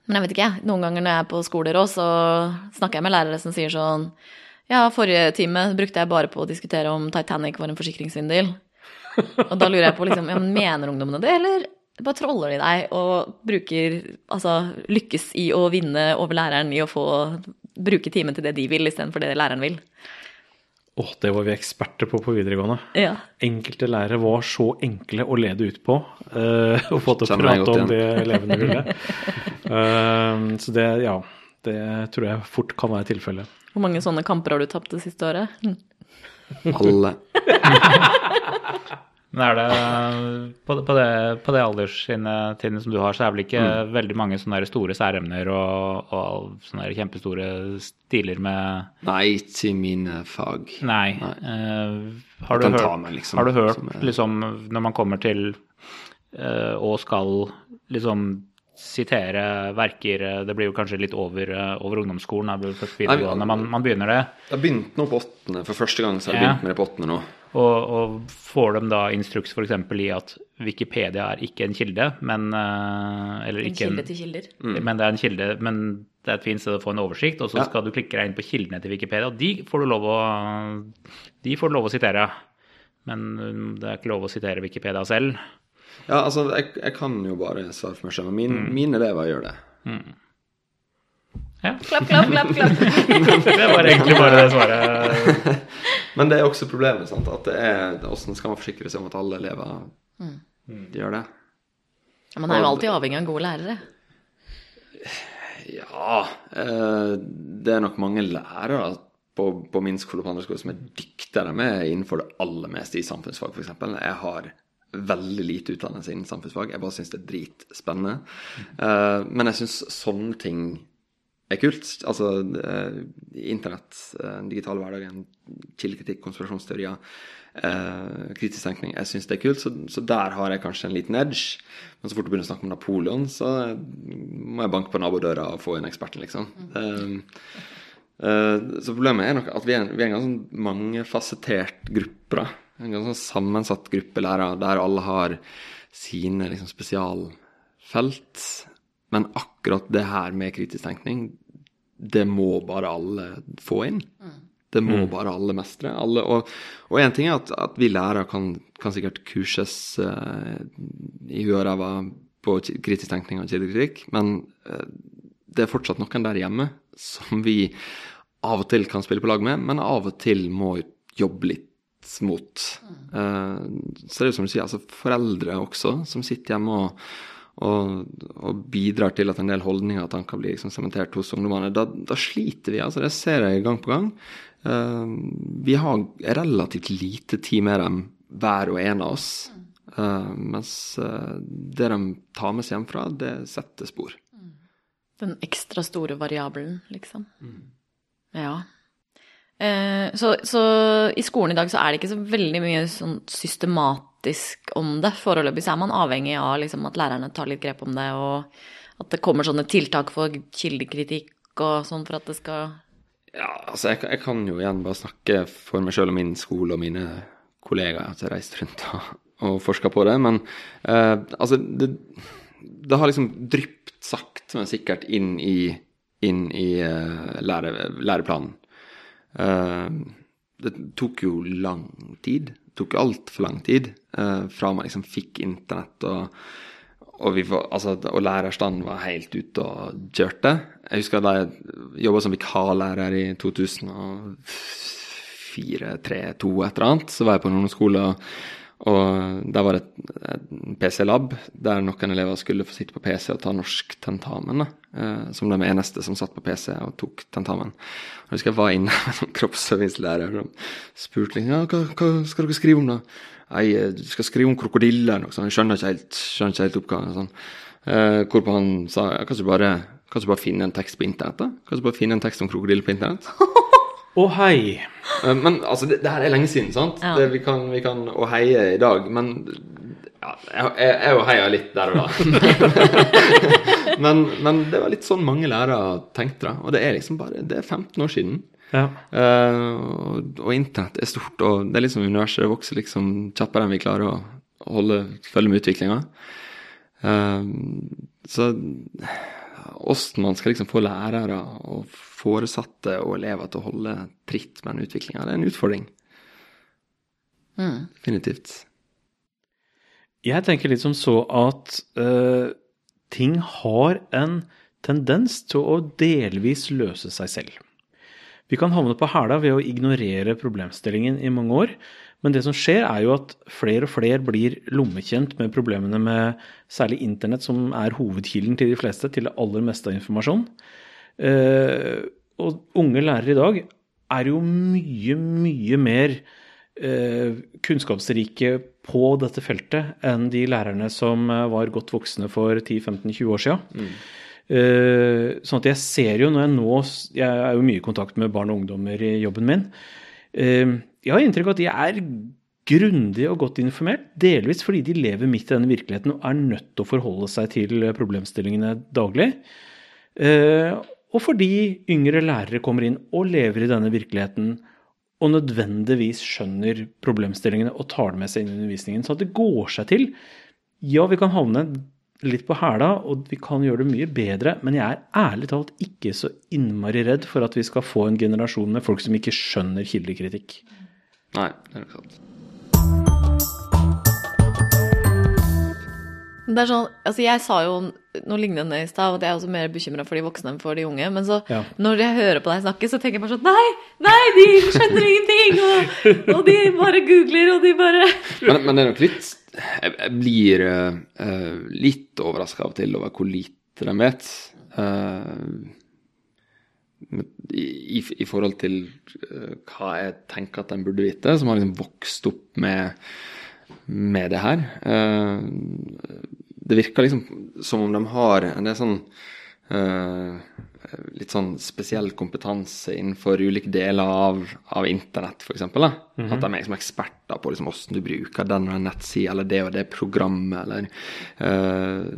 Men jeg vet ikke, jeg. Noen ganger når jeg er på skoler òg, så snakker jeg med lærere som sier sånn Ja, forrige time brukte jeg bare på å diskutere om Titanic var en forsikringssvindel. Og da lurer jeg på, liksom, ja, men mener ungdommene det, eller bare troller de deg og bruker Altså lykkes i å vinne over læreren i å få bruke timen til det de vil, istedenfor det læreren vil? Åh, det var vi eksperter på på videregående. Ja. Enkelte lærere var så enkle å lede ut på Uh, og få til å prate godt om det elevene ville. Uh, så det, ja, det tror jeg fort kan være tilfellet. Hvor mange sånne kamper har du tapt det siste året? Alle. Men er det på, på det, på det alderstrinnet som du har, så er vel ikke veldig mange sånne store særemner og, og sånne kjempestore stiler med Nei, i mine fag. Nei. Nei. Uh, har, du hørt, meg, liksom, har du hørt, liksom, når man kommer til uh, og skal liksom sitere verker eh, Det blir jo kanskje litt over, eh, over ungdomsskolen, det blir først videregående man, man begynner det. Jeg begynte nå på åttende. For første gang så har jeg Ja. begynt med det på åttende nå. Og, og får dem da instruks f.eks. i at Wikipedia er ikke en kilde, men eh, Eller En ikke kilde til kilder. Men det er en kilde, men Det er et fint sted å få en oversikt, og så Ja. skal du klikke deg inn på kildene til Wikipedia, og de får du lov å, de får lov å sitere. Men det er ikke lov å sitere Wikipedia selv. Ja, altså, jeg, jeg kan jo bare svare for meg selv, men min, mine elever gjør det. Ja, Klapp, klapp, klapp. klapp. det var egentlig bare det svaret. Men det er også problemet, sant, at det er Hvordan skal man forsikre seg om at alle elever gjør det? Ja, Man er jo alltid avhengig av gode lærere. Ja eh, Det er nok mange lærere på, på min skole og på andre skoler som er dyktigere med innenfor det aller meste i samfunnsfag, f.eks. Jeg har veldig lite utdannelse innen samfunnsfag. Jeg bare syns det er dritspennende. Uh, men jeg syns sånne ting er kult. Altså uh, internett, eh, den digitale hverdagen, kildekritikk, konspirasjonsteorier, uh, kritisk tenkning. Jeg syns det er kult, så, så der har jeg kanskje en liten edge. Men så fort du begynner å snakke om Napoleon, så må jeg banke på nabodøra og få inn eksperten, liksom. Eh, eh, så problemet er nok at vi er, en- vi er en ganske mangefasettert gruppe. da. En ganske sånn sammensatt gruppe lærere der alle har sine liksom, spesialfelt. Men akkurat det her med kritisk tenkning, det må bare alle få inn. Det må bare alle mestre. Alle, og, én en ting er at, at vi lærere kan, kan sikkert kurses uh, i huet og ræva på kritisk tenkning og kildekritikk, men uh, det er fortsatt noen der hjemme som vi av og til kan spille på lag med, men av og til må jobbe litt mot. Eh, så det er jo som du sier, altså foreldre også, som sitter hjemme og, og, og bidrar til at en del holdninger og tanker blir liksom sementert hos ungdommene. Da, da sliter vi, altså. Det ser jeg gang på gang. Eh, vi har relativt lite tid med dem, hver og en av oss. Eh, mens det de tar med seg hjemmefra, det setter spor. Den ekstra store variabelen, liksom. Ja. Eh, så, så i skolen i dag så er det ikke så veldig mye sånn systematisk om det. Foreløpig så er man avhengig av liksom at lærerne tar litt grep om det, og at det kommer sånne tiltak for kildekritikk og sånn for at det skal Ja, altså jeg, jeg kan jo igjen bare snakke for meg sjøl og min skole og mine kollegaer. At jeg har reist rundt og, og forska på det. Men eh, altså det, det har liksom drypt sakte, men sikkert inn i, inn i eh, lære, læreplanen. Eh, det tok jo lang tid. Det tok altfor lang tid eh, fra man liksom fikk internett og og, vi var, altså, og lærerstanden var helt ute og kjørte. Jeg husker da jeg jobba som vikarlærer i 2004, 3, 2, et eller annet. Så var jeg på en ungdomsskole, og, og der var det et, et PC-lab der noen elever skulle få sitte på PC og ta norsk tentamen. Eh, som de eneste som satt på PC og tok tentamen. Og jeg husker jeg var inne med en kroppsøvingslærer som spurte liksom, ja, hva, hva skal dere skrive om, da? Nei, eh, du skal skrive om krokodiller eller noe sånt. Jeg skjønner ikke helt, skjønner ikke helt oppgaven. Sånn. Eh, hvorpå han sa ja, kan du bare, bare finne en tekst på internett, da? Kan du bare finne en tekst om krokodiller på internett? Å hei! Eh, men altså, det, det her er lenge siden, sant? Ja. Det, vi kan, vi kan å heie i dag, men ja, jeg, jeg, jeg heia litt der og da. men, men det var litt sånn mange lærere tenkte, da. Og det er liksom bare Det er 15 år siden. Ja. Uh, og, og internett er stort, og det er liksom universet det vokser liksom kjappere enn vi klarer å holde, følge med utviklinga. så åssen man skal liksom få lærere og foresatte og elever til å holde tritt med den utviklinga, det er en utfordring. mm. Definitivt. Jeg tenker litt som så at uh, ting har en tendens til å delvis løse seg selv. Vi kan havne på hæla ved å ignorere problemstillingen i mange år, men det som skjer er jo at flere og flere blir lommekjent med problemene med særlig internett, som er hovedkilden til de fleste, til det aller meste av informasjon. Eh, og unge lærere i dag er jo mye, mye mer eh, kunnskapsrike på dette feltet enn de lærerne som eh, var godt voksne for 10-15-20 år siden. Eh, sånn at jeg ser jo når jeg nå Jeg er jo mye i kontakt med barn og ungdommer i jobben min. Jeg har inntrykk av at de er grundig og godt informert, delvis fordi de lever midt i denne virkeligheten og er nødt til å forholde seg til problemstillingene daglig. Eh, og fordi yngre lærere kommer inn og lever i denne virkeligheten og nødvendigvis skjønner problemstillingene og tar det med seg inn i undervisningen. Så at det går seg til. Ja, vi kan havne litt på hæla, og vi kan gjøre det mye bedre, men jeg er ærlig talt ikke så innmari redd for at vi skal få en generasjon med folk som ikke skjønner kildekritikk. Nei, det er ikke sant. Det er sånn, altså Jeg sa jo noe lignende i stad, at jeg er også mer bekymra for de voksne enn for de unge. Men så, Ja. når jeg hører på deg snakke, så tenker jeg bare sånn Nei, nei, de skjønner ingenting! Og, og de bare googler, og de bare Men, men det er nok litt Jeg, jeg blir eh, litt overraska av og til over hvor lite de vet. Eh, med- i, i, forhold til eh, hva jeg tenker at de burde vite, som har liksom vokst opp med, med det her. Eh, det virker liksom som om de har en del sånn eh, litt sånn spesiell kompetanse innenfor ulike deler av, av internett, f.eks. At de er liksom eksperter på liksom hvordan du bruker den og den nettsida, eller det og det programmet, eller eh,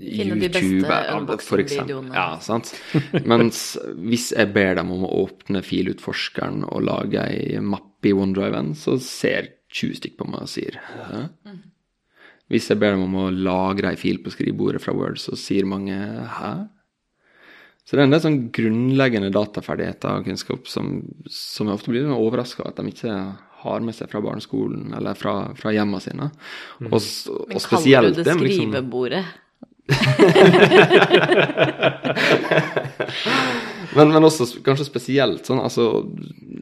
beste YouTube, f.eks. Ja, sant. Mens hvis jeg ber dem om å åpne filutforskeren og lage ei mappe i OneDriven, så ser 20 stykker på meg og sier Hæ? Hvis jeg ber dem om å lagre ei fil på skrivebordet fra Word, så sier mange Hæ? Så det er en del sånn grunnleggende dataferdigheter og kunnskap som, som jeg ofte blir overraska over at de ikke har med seg fra barneskolen eller fra, fra hjemmene sine. Og, og Men kaller du det med liksom- skrivebordet? Men, men også kanskje spesielt sånn altså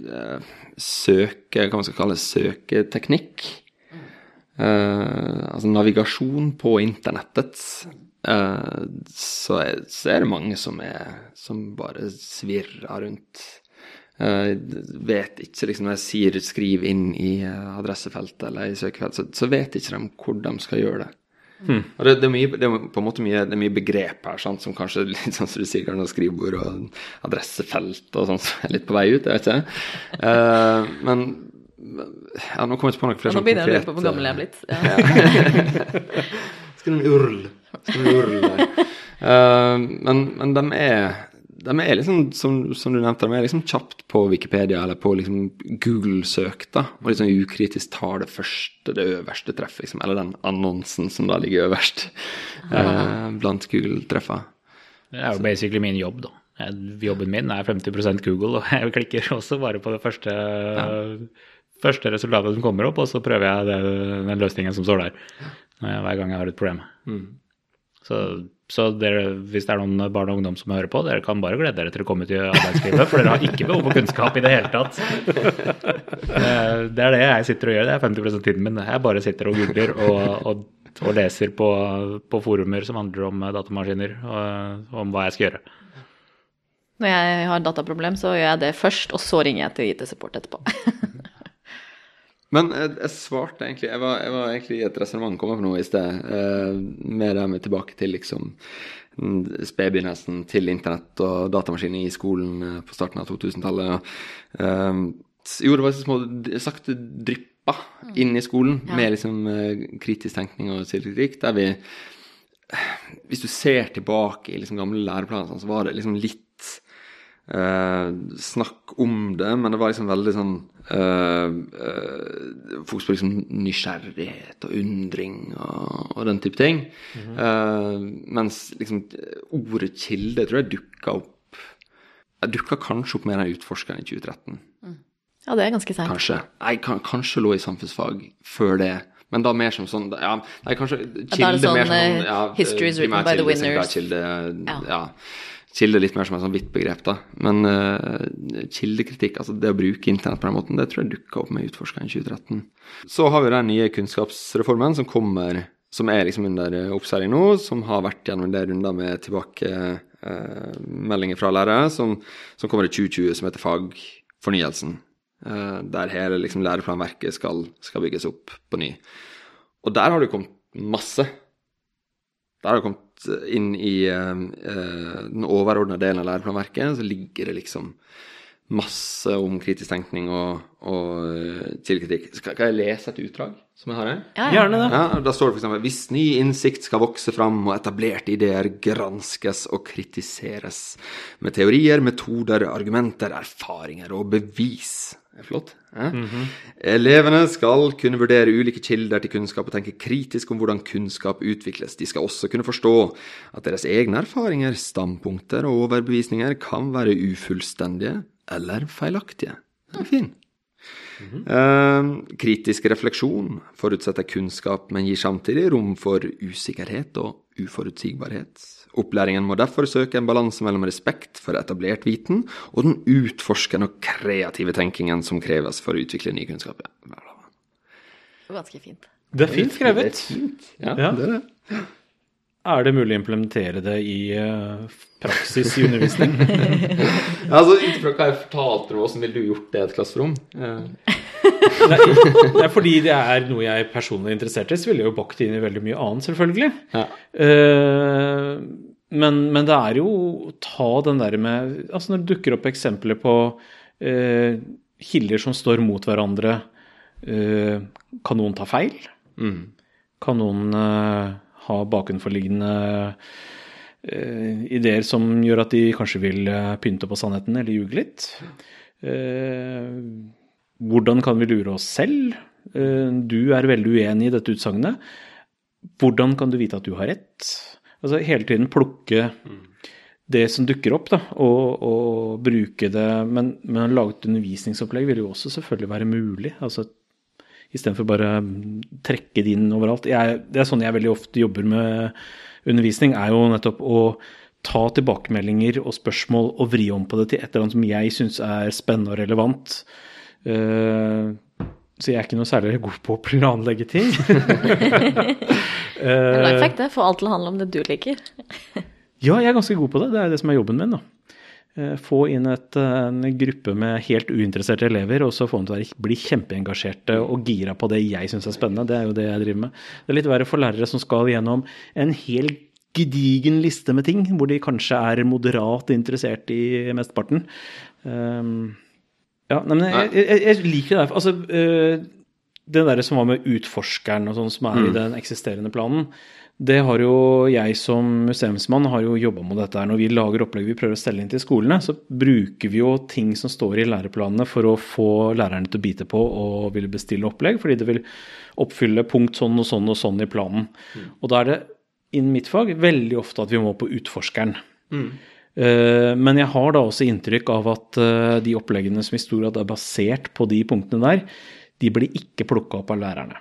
eh, Søke, hva man skal kalle søketeknikk. Eh, altså navigasjon på internettet. Eh, så, er, så er det mange som, er, som bare svirrer rundt. Uh, vet ikke, liksom Når jeg sier 'skriv inn i eh, adressefeltet' eller i søkefeltet, så, så vet ikke de hvor de skal gjøre det. Og det, det, er mye, det er på en måte mye, det er mye begrep her sant, som kanskje litt sånn som du sier, kanskje skrivebord og adressefelt og sånn som er litt på vei ut, jeg vet ikke. Uh, men ja, nå kommer jeg ikke på noe flere Og nå sånn begynner jeg å lure på hvor gammel jeg er blitt. Ja. Skal du url? Eh, men, men de er de er liksom, som, som du nevnte, de er liksom kjapt på Wikipedia eller på liksom Google-søk, da, og liksom ukritisk tar det første, det øverste treffet, liksom, eller den annonsen som da ligger øverst eh, blant Google-treffa. Det er jo basically min jobb, da. Jobben min er 50% Google, og jeg klikker også bare på det første, første resultatet som kommer opp, og så prøver jeg det, den løsningen som står der hver gang jeg har et problem. Så, så dere, hvis det er noen barn og ungdom som hører på, dere kan bare glede dere til å komme til arbeidslivet, for dere har ikke behov for kunnskap i det hele tatt. Eh, Det er det jeg sitter og gjør, det er 50 av tiden min. Jeg bare sitter og googler og, og, og leser på, på forumer som handler om datamaskiner, og om hva jeg skal gjøre. Når jeg har dataproblem, så gjør jeg det først, og så ringer jeg til IT-support etterpå. Men jeg, jeg svarte egentlig Jeg var, jeg var egentlig i et resonnement kommet på noe i sted, eh, med det med tilbake til liksom mm, spedbegynnelsen til internett og datamaskiner i skolen eh, på starten av 2000-tallet. Eh, jo, det var så små sakte drypper inn i skolen med liksom eh, kritisk tenkning og selvkritikk, der vi Hvis du ser tilbake i liksom gamle læreplaner, sånn, så var det liksom litt eh, snakk om det, men det var liksom veldig sånn eh, eh, Fokus på liksom nysgjerrighet og undring og, og den type ting. Eh, mens liksom ordet kilde tror jeg dukka opp Jeg dukka kanskje opp med den utforskeren i 2013. Ja, det er ganske seint. Kanskje. Jeg kan, kanskje lå i samfunnsfag før det. Men da mer som sånn ja, Nei, kanskje kilde da er det sånn, mer som eh, ja, history is written by the winners. Kilde, Ja. ja. Kilde litt mer som et sånn vidt begrep, da. Men uh, kildekritikk, altså det å bruke internett på den måten, det tror jeg dukka opp med utforskeren i 2013. Så har vi den nye kunnskapsreformen som kommer, som er liksom under eh, oppseiling nå, som har vært gjennom en del runder med tilbakemeldinger fra lærere, som, som kommer i 2020, som heter Fagfornyelsen. Uh, der hele liksom, læreplanverket skal, skal bygges opp på ny. Og der har det kommet masse. Der har det kommet inn i eh, eh, den overordna delen av læreplanverket, så ligger det liksom masse om kritisk tenkning og, og kildekritikk. Skal, skal jeg lese et utdrag som jeg har her? Ja, ja. Gjerne det. Ja, Da står det f.eks.: Hvis ny innsikt skal vokse fram og etablerte ideer granskes og kritiseres med teorier, metoder, argumenter, erfaringer og bevis, Det Eh? flott. -hmm. Elevene skal kunne vurdere ulike kilder til kunnskap og tenke kritisk om hvordan kunnskap utvikles. De skal også kunne forstå at deres egne erfaringer, standpunkter og overbevisninger kan være ufullstendige eller feilaktige. Den er fin. Eh, kritisk refleksjon forutsetter kunnskap, men gir samtidig rom for usikkerhet og uforutsigbarhet. Opplæringen må derfor søke en balanse mellom respekt for etablert viten og den utforskende og kreative tenkingen som kreves for å utvikle ny kunnskap. Ganske fint. Det er fint skrevet. Det er fint. Ja, Ja. det er det. Er det mulig å implementere det i eh, praksis i undervisning? Altså, Ut ifra hva jeg fortalte deg, hvordan ville du gjort det i et klasserom? Eh, Nei, det er fordi det er noe jeg personlig er interessert i, så ville jeg jo bakt inn i veldig mye annet, selvfølgelig. Ja. Eh, men, men det er jo å ta den der med Altså når det dukker opp eksempler på uh, kilder som står mot hverandre, uh, kan noen ta feil? mm. Kan noen eh, ha bakenforliggende eh, ideer som gjør at de kanskje vil eh, pynte på sannheten eller ljuge litt? Eh, hvordan kan vi lure oss selv? Du er veldig uenig i dette utsagnet. Hvordan kan du vite at du har rett? Altså hele tiden plukke det som dukker opp, da, og, og bruke det. Men, men å lage et undervisningsopplegg vil jo også selvfølgelig være mulig. altså Istedenfor bare trekke det inn overalt. Jeg, det er sånn jeg veldig ofte jobber med undervisning, er jo nettopp å ta tilbakemeldinger og spørsmål og vri om på det til et eller annet som jeg syns er spennende og relevant. Uh, så jeg er ikke noe særlig god på å planlegge ting. En life hack, det. Få alt til å handle om det du liker. Ja, jeg er ganske god på det. Det er det som er jobben min. da. Eh, Få inn et, en gruppe med helt uinteresserte elever, og så få dem til å bli kjempeengasjerte og gira på det jeg syns er spennende. Det er jo det jeg driver med. Det er litt verre for lærere som skal gjennom en hel gedigen liste med ting, hvor de kanskje er moderat interessert i mesteparten. Um, ja, nei, men jeg, jeg, jeg liker det. Altså, uh, det der som var med utforskeren og sånn som er i den eksisterende planen, det har jo jeg som museumsmann har jo jobba med dette her. Når vi lager opplegg vi prøver å stelle inn til skolene, så bruker vi jo ting som står i læreplanene for å få lærerne til å bite på og ville bestille opplegg, fordi det vil oppfylle punkt sånn og sånn og sånn i planen. Og da er det innen mitt fag veldig ofte at vi må på utforskeren. Mm. Men jeg har da også inntrykk av at eh, de oppleggene som i stor grad er basert på de punktene der, de blir ikke plukka opp av lærerne.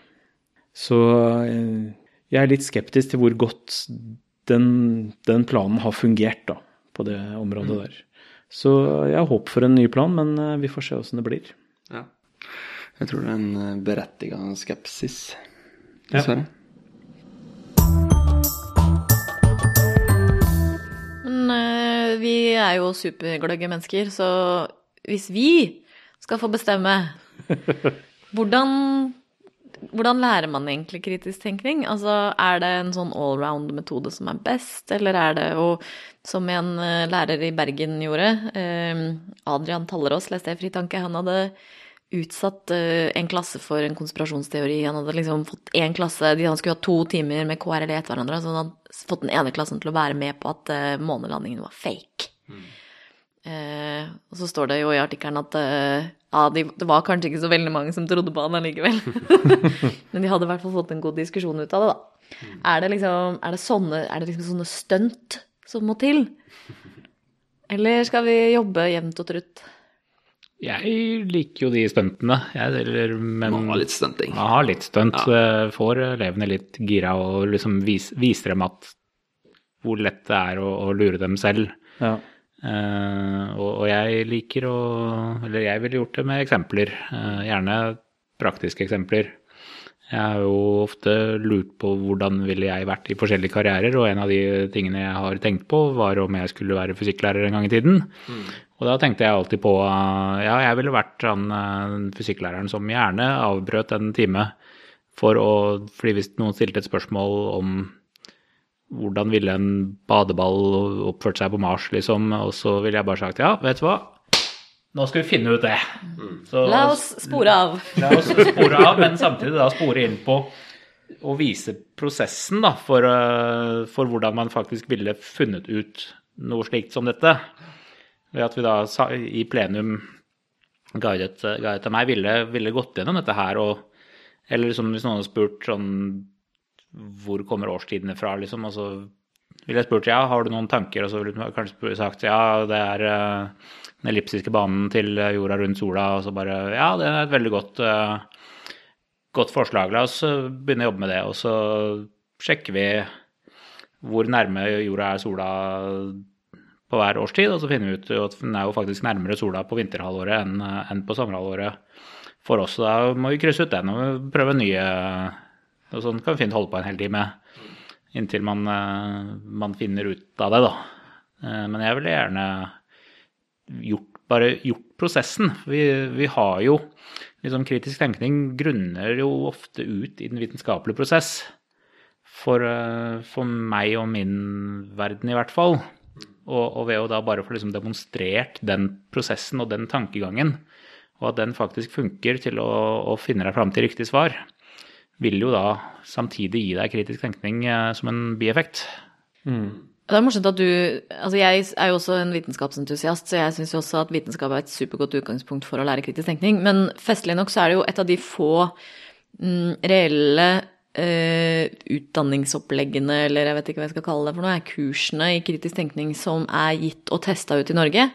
Så eh, jeg er litt skeptisk til hvor godt den, den planen har fungert da, på det området der. Så jeg har håp for en ny plan, men eh, vi får se åssen det blir. Ja. Jeg tror det er en berettiga skepsis, Ja. Men eh, vi er jo supergløgge mennesker, så hvis vi skal få bestemme hvordan, hvordan lærer man egentlig kritisk tenkning? Altså, er det en sånn allround-metode som er best, eller er det jo som en eh, lærer i Bergen gjorde, eh, Adrian Tallerås, leste jeg i Fri han hadde utsatt eh, en klasse for en konspirasjonsteori. Han hadde liksom fått én klasse Han skulle ha to timer med KRL etter hverandre. Så han hadde fått den ene klassen til å være med på at eh, månelandingen var fake. Eh, og så står det jo i artikkelen at eh, ja, de, det var kanskje ikke så veldig mange som trodde på han allikevel. Men de hadde i hvert fall fått en god diskusjon ut av det, da. Er det liksom, er det sånne, er det liksom sånne stunt som må til? Eller skal vi jobbe jevnt og trutt? Jeg liker jo de stuntene, jeg, eller, men Man har litt stunting. Man har litt stunt. Ja. Får elevene litt gira og liksom vis, viser dem at hvor lett det er å, å lure dem selv. Ja. Eh, og, og jeg liker å Eller jeg ville gjort det med eksempler. Uh, gjerne praktiske eksempler. Jeg har jo ofte lurt på hvordan ville jeg vært i forskjellige karrierer, og en av de tingene jeg har tenkt på, var om jeg skulle være fysikklærer en gang i tiden. Og da tenkte jeg alltid på eh, Ja, jeg ville vært han fysikklæreren som gjerne avbrøt en time for å Fordi hvis noen stilte et spørsmål om hvordan ville en badeball oppført seg på Mars, liksom, og så ville jeg bare sagt ja, vet du hva, nå skal vi finne ut det. Så, La oss spore av. La oss spore av, men samtidig da spore inn på å vise prosessen da, for, eh, for hvordan man faktisk ville funnet ut noe slikt som dette. Ved at vi da i plenum guidet, guidet meg, ville, ville gått gjennom dette her og Eller liksom hvis noen hadde spurt sånn Hvor kommer årstidene fra, liksom? Og så ville jeg spurt ja, har du noen tanker, og så ville du kanskje sagt ja, det er uh, den ellipsiske banen til jorda rundt sola, og så bare ja, det er et veldig godt, uh, godt forslag. La oss begynne å jobbe med det, og så sjekker vi hvor nærme jorda er sola på hver årstid, og så finner vi ut at den er jo faktisk nærmere sola på vinterhalvåret enn på sommerhalvåret for oss. Da må vi krysse ut den og prøve nye Og sånn kan vi fint holde på en hel time inntil man, man finner ut av det, da. Men jeg ville gjerne gjort, bare gjort prosessen. Vi, vi har jo liksom Kritisk tenkning grunner jo ofte ut i den vitenskapelige prosess. For, for meg og min verden, i hvert fall. Og, og ved å da bare få liksom demonstrert den prosessen og den tankegangen, og at den faktisk funker til å, å finne deg fram til riktig svar, vil jo da samtidig gi deg kritisk tenkning eh, som en bieffekt. Mm. Det er morsomt at du Altså, jeg er jo også en vitenskapsentusiast, så jeg syns jo også at vitenskap er et supergodt utgangspunkt for å lære kritisk tenkning. Men festlig nok så er det jo et av de få mm, reelle Uh, utdanningsoppleggene, eller jeg vet ikke hva jeg skal kalle det for noe, kursene i kritisk tenkning som er gitt og testa ut i Norge,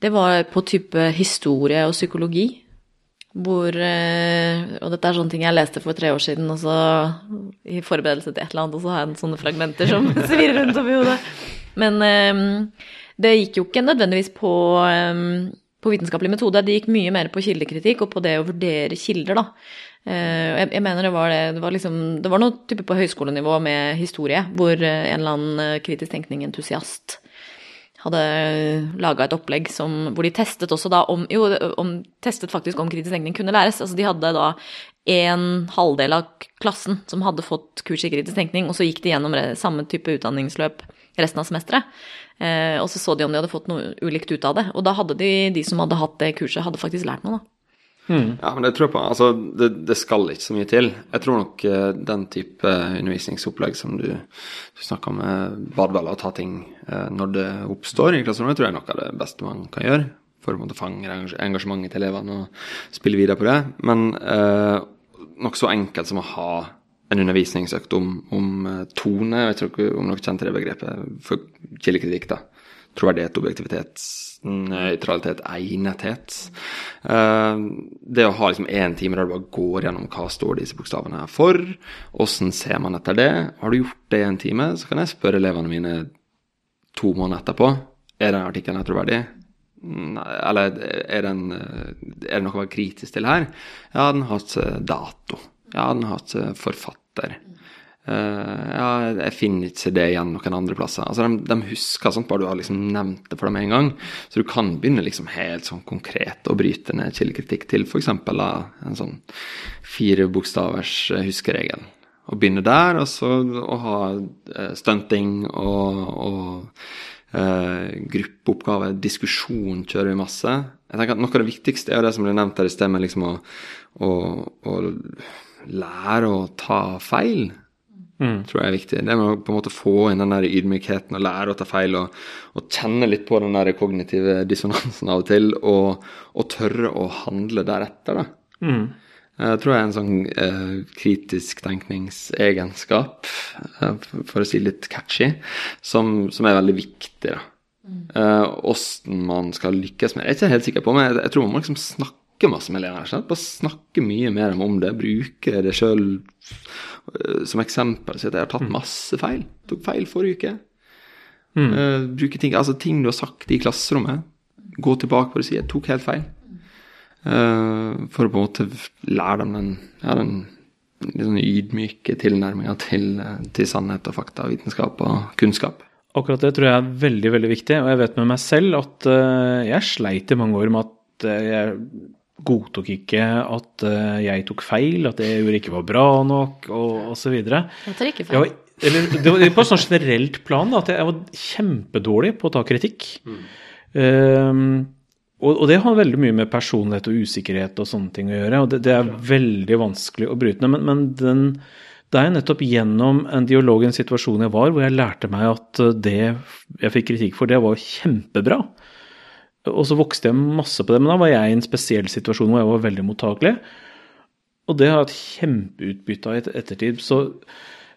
det var på type historie og psykologi. Hvor uh, Og dette er sånne ting jeg leste for tre år siden, og så i forberedelse til et eller annet, og så har jeg sånne fragmenter som svirrer rundt oppi hodet. Men um, det gikk jo ikke nødvendigvis på um, på vitenskapelig metode. Det gikk mye mer på kildekritikk og på det å vurdere kilder, da. Eh, jeg, mener det var det Det var, liksom, det var noe type på høyskolenivå med historie, hvor eh, en eller annen eh, kritisk tenkning-entusiast hadde laga et opplegg som, hvor de testet også da om Jo, om, testet faktisk om kritisk tenkning kunne læres. Altså de hadde da en halvdel av klassen som hadde fått kurs i kritisk tenkning, og så gikk de gjennom samme type utdanningsløp resten av semesteret. Eh, og så så de om de hadde fått noe ulikt ut av det. Og da hadde de, de som hadde hatt det kurset, hadde faktisk lært noe, da. Mm. Ja, men det tror jeg på. Altså, det, det, skal ikke så mye til. Jeg tror nok uh, den type undervisningsopplegg som du, du snakka om, uh, badevella og ta ting uh, når det oppstår i klasserommet, tror jeg er noe av det beste man kan gjøre. For å fange engasjementet til elevene og spille videre på det. Men uh, noe så enkelt som å ha en undervisningsøkt om, om tone, jeg vet ikke om dere kjenner det begrepet, for kildekritikk, da troverdighet, objektivitet, nøytralitet, egnethet. Eh, det å ha liksom time der du bare går gjennom hva står disse bokstavene her for, åssen ser man etter det? Har du gjort det i en time, så kan jeg spørre elevene mine to måneder etterpå er den artikkelen troverdig. Eller er, den, er det noe å være kritisk til her? Ja, den har hatt dato. Ja, den har hatt forfatter. Uh, ja, jeg finner ikke det igjen noen andre plasser. Altså, de, de husker sånt bare du har liksom nevnt det for dem en gang. Så du kan begynne liksom helt sånn konkret å bryte ned kildekritikk til f.eks. en sånn fire bokstavers eh, huskeregel. Og begynne der, og så å ha uh, stunting og, og uh, gruppeoppgave, diskusjon kjører vi masse. Jeg tenker at Noe av det viktigste er jo det som ble nevnt her i sted, med liksom å, å, å lære å ta feil. Mm. tror jeg er viktig. Det med å på en måte få inn den der ydmykheten og lære å ta feil og, og kjenne litt på den der kognitive dissonansen av og til, og, og tørre å handle deretter. da. Mm. Jeg tror jeg er en sånn eh, kritisk tenkningsegenskap, eh, for å si litt catchy, som, som er veldig viktig. da. Åssen mm. eh, man skal lykkes med det, jeg er ikke helt sikker på, men jeg, jeg tror man må liksom snakke masse med elevene. Bare snakke mye mer om det. Bruke det sjøl eh, som eksempel. Så jeg har tatt mm. masse feil. Tok feil forrige uke. Mm. Uh, bruke ting, altså ting du har sagt i klasserommet. Gå tilbake på det og si 'jeg tok helt feil'. Uh, for å på en måte lære dem den, ja, den litt sånn ydmyke tilnærminga til, til sannhet og fakta, vitenskap og kunnskap. Akkurat det tror jeg er veldig veldig viktig. Og jeg vet med meg selv at uh, jeg sleit i mange år med at jeg godtok ikke at uh, jeg tok feil, at det jeg gjorde ikke var bra nok, og osv. Jeg tar ikke feil. Eller, det var på et sånt generelt plan da, at jeg var kjempedårlig på å ta kritikk. Mm. Um, og, og, det har veldig mye med personlighet og usikkerhet og sånne ting å gjøre. og Det, det er veldig vanskelig å bryte ned. Men, men den, det er nettopp gjennom en dialog i en situasjon jeg var, hvor jeg lærte meg at det jeg fikk kritikk for, det var kjempebra. Og så vokste jeg masse på det, men da var jeg i en spesiell situasjon hvor jeg var veldig mottakelig. Og det har jeg hatt kjempeutbytte av i ettertid. Så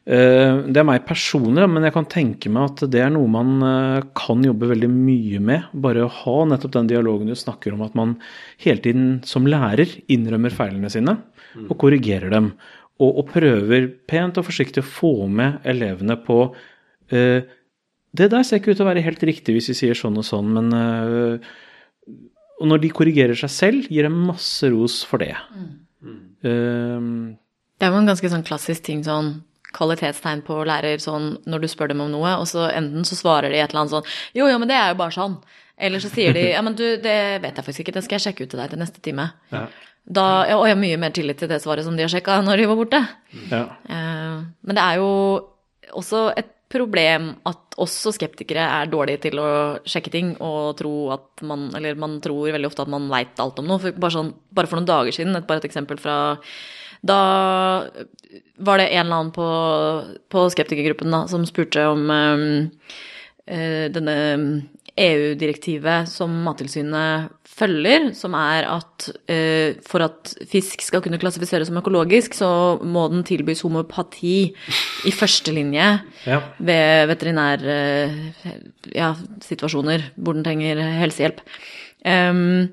eh, det er meg personlig, men jeg kan tenke meg at det er noe man eh, kan jobbe veldig mye med. Bare å ha nettopp den dialogen du snakker om, at man hele tiden som lærer innrømmer feilene sine og korrigerer dem. Og, og prøver pent og forsiktig å få med elevene på eh, Det der ser ikke ut til å være helt riktig hvis vi sier sånn og sånn, men øh, Og når de korrigerer seg selv, gir dem masse ros for det. Eh, Det er jo en ganske sånn klassisk ting sånn kvalitetstegn på lærer sånn når du spør dem om noe, og så enten så svarer de et eller annet sånn Jo, jo, men det er jo bare sånn. Eller så sier de ja, men du, det vet jeg faktisk ikke, det skal jeg sjekke ut til deg til neste time. Da, ja, og jeg har mye mer tillit til det svaret som de har sjekka når de var borte. ja. Eh, men det er jo også et problem at også skeptikere er dårlige til å sjekke ting og tro at man Eller man tror veldig ofte at man veit alt om noe. For bare, sånn, bare for noen dager siden, et, bare et eksempel fra Da var det en eller annen på, på skeptikergruppen da, som spurte om eh, denne EU-direktivet som Mattilsynet følger, som er at uh, for at fisk skal kunne klassifiseres som økologisk, så må den tilbys homopati i førstelinje Ja. ved veterinærsituasjoner ja, hvor den trenger helsehjelp. Um,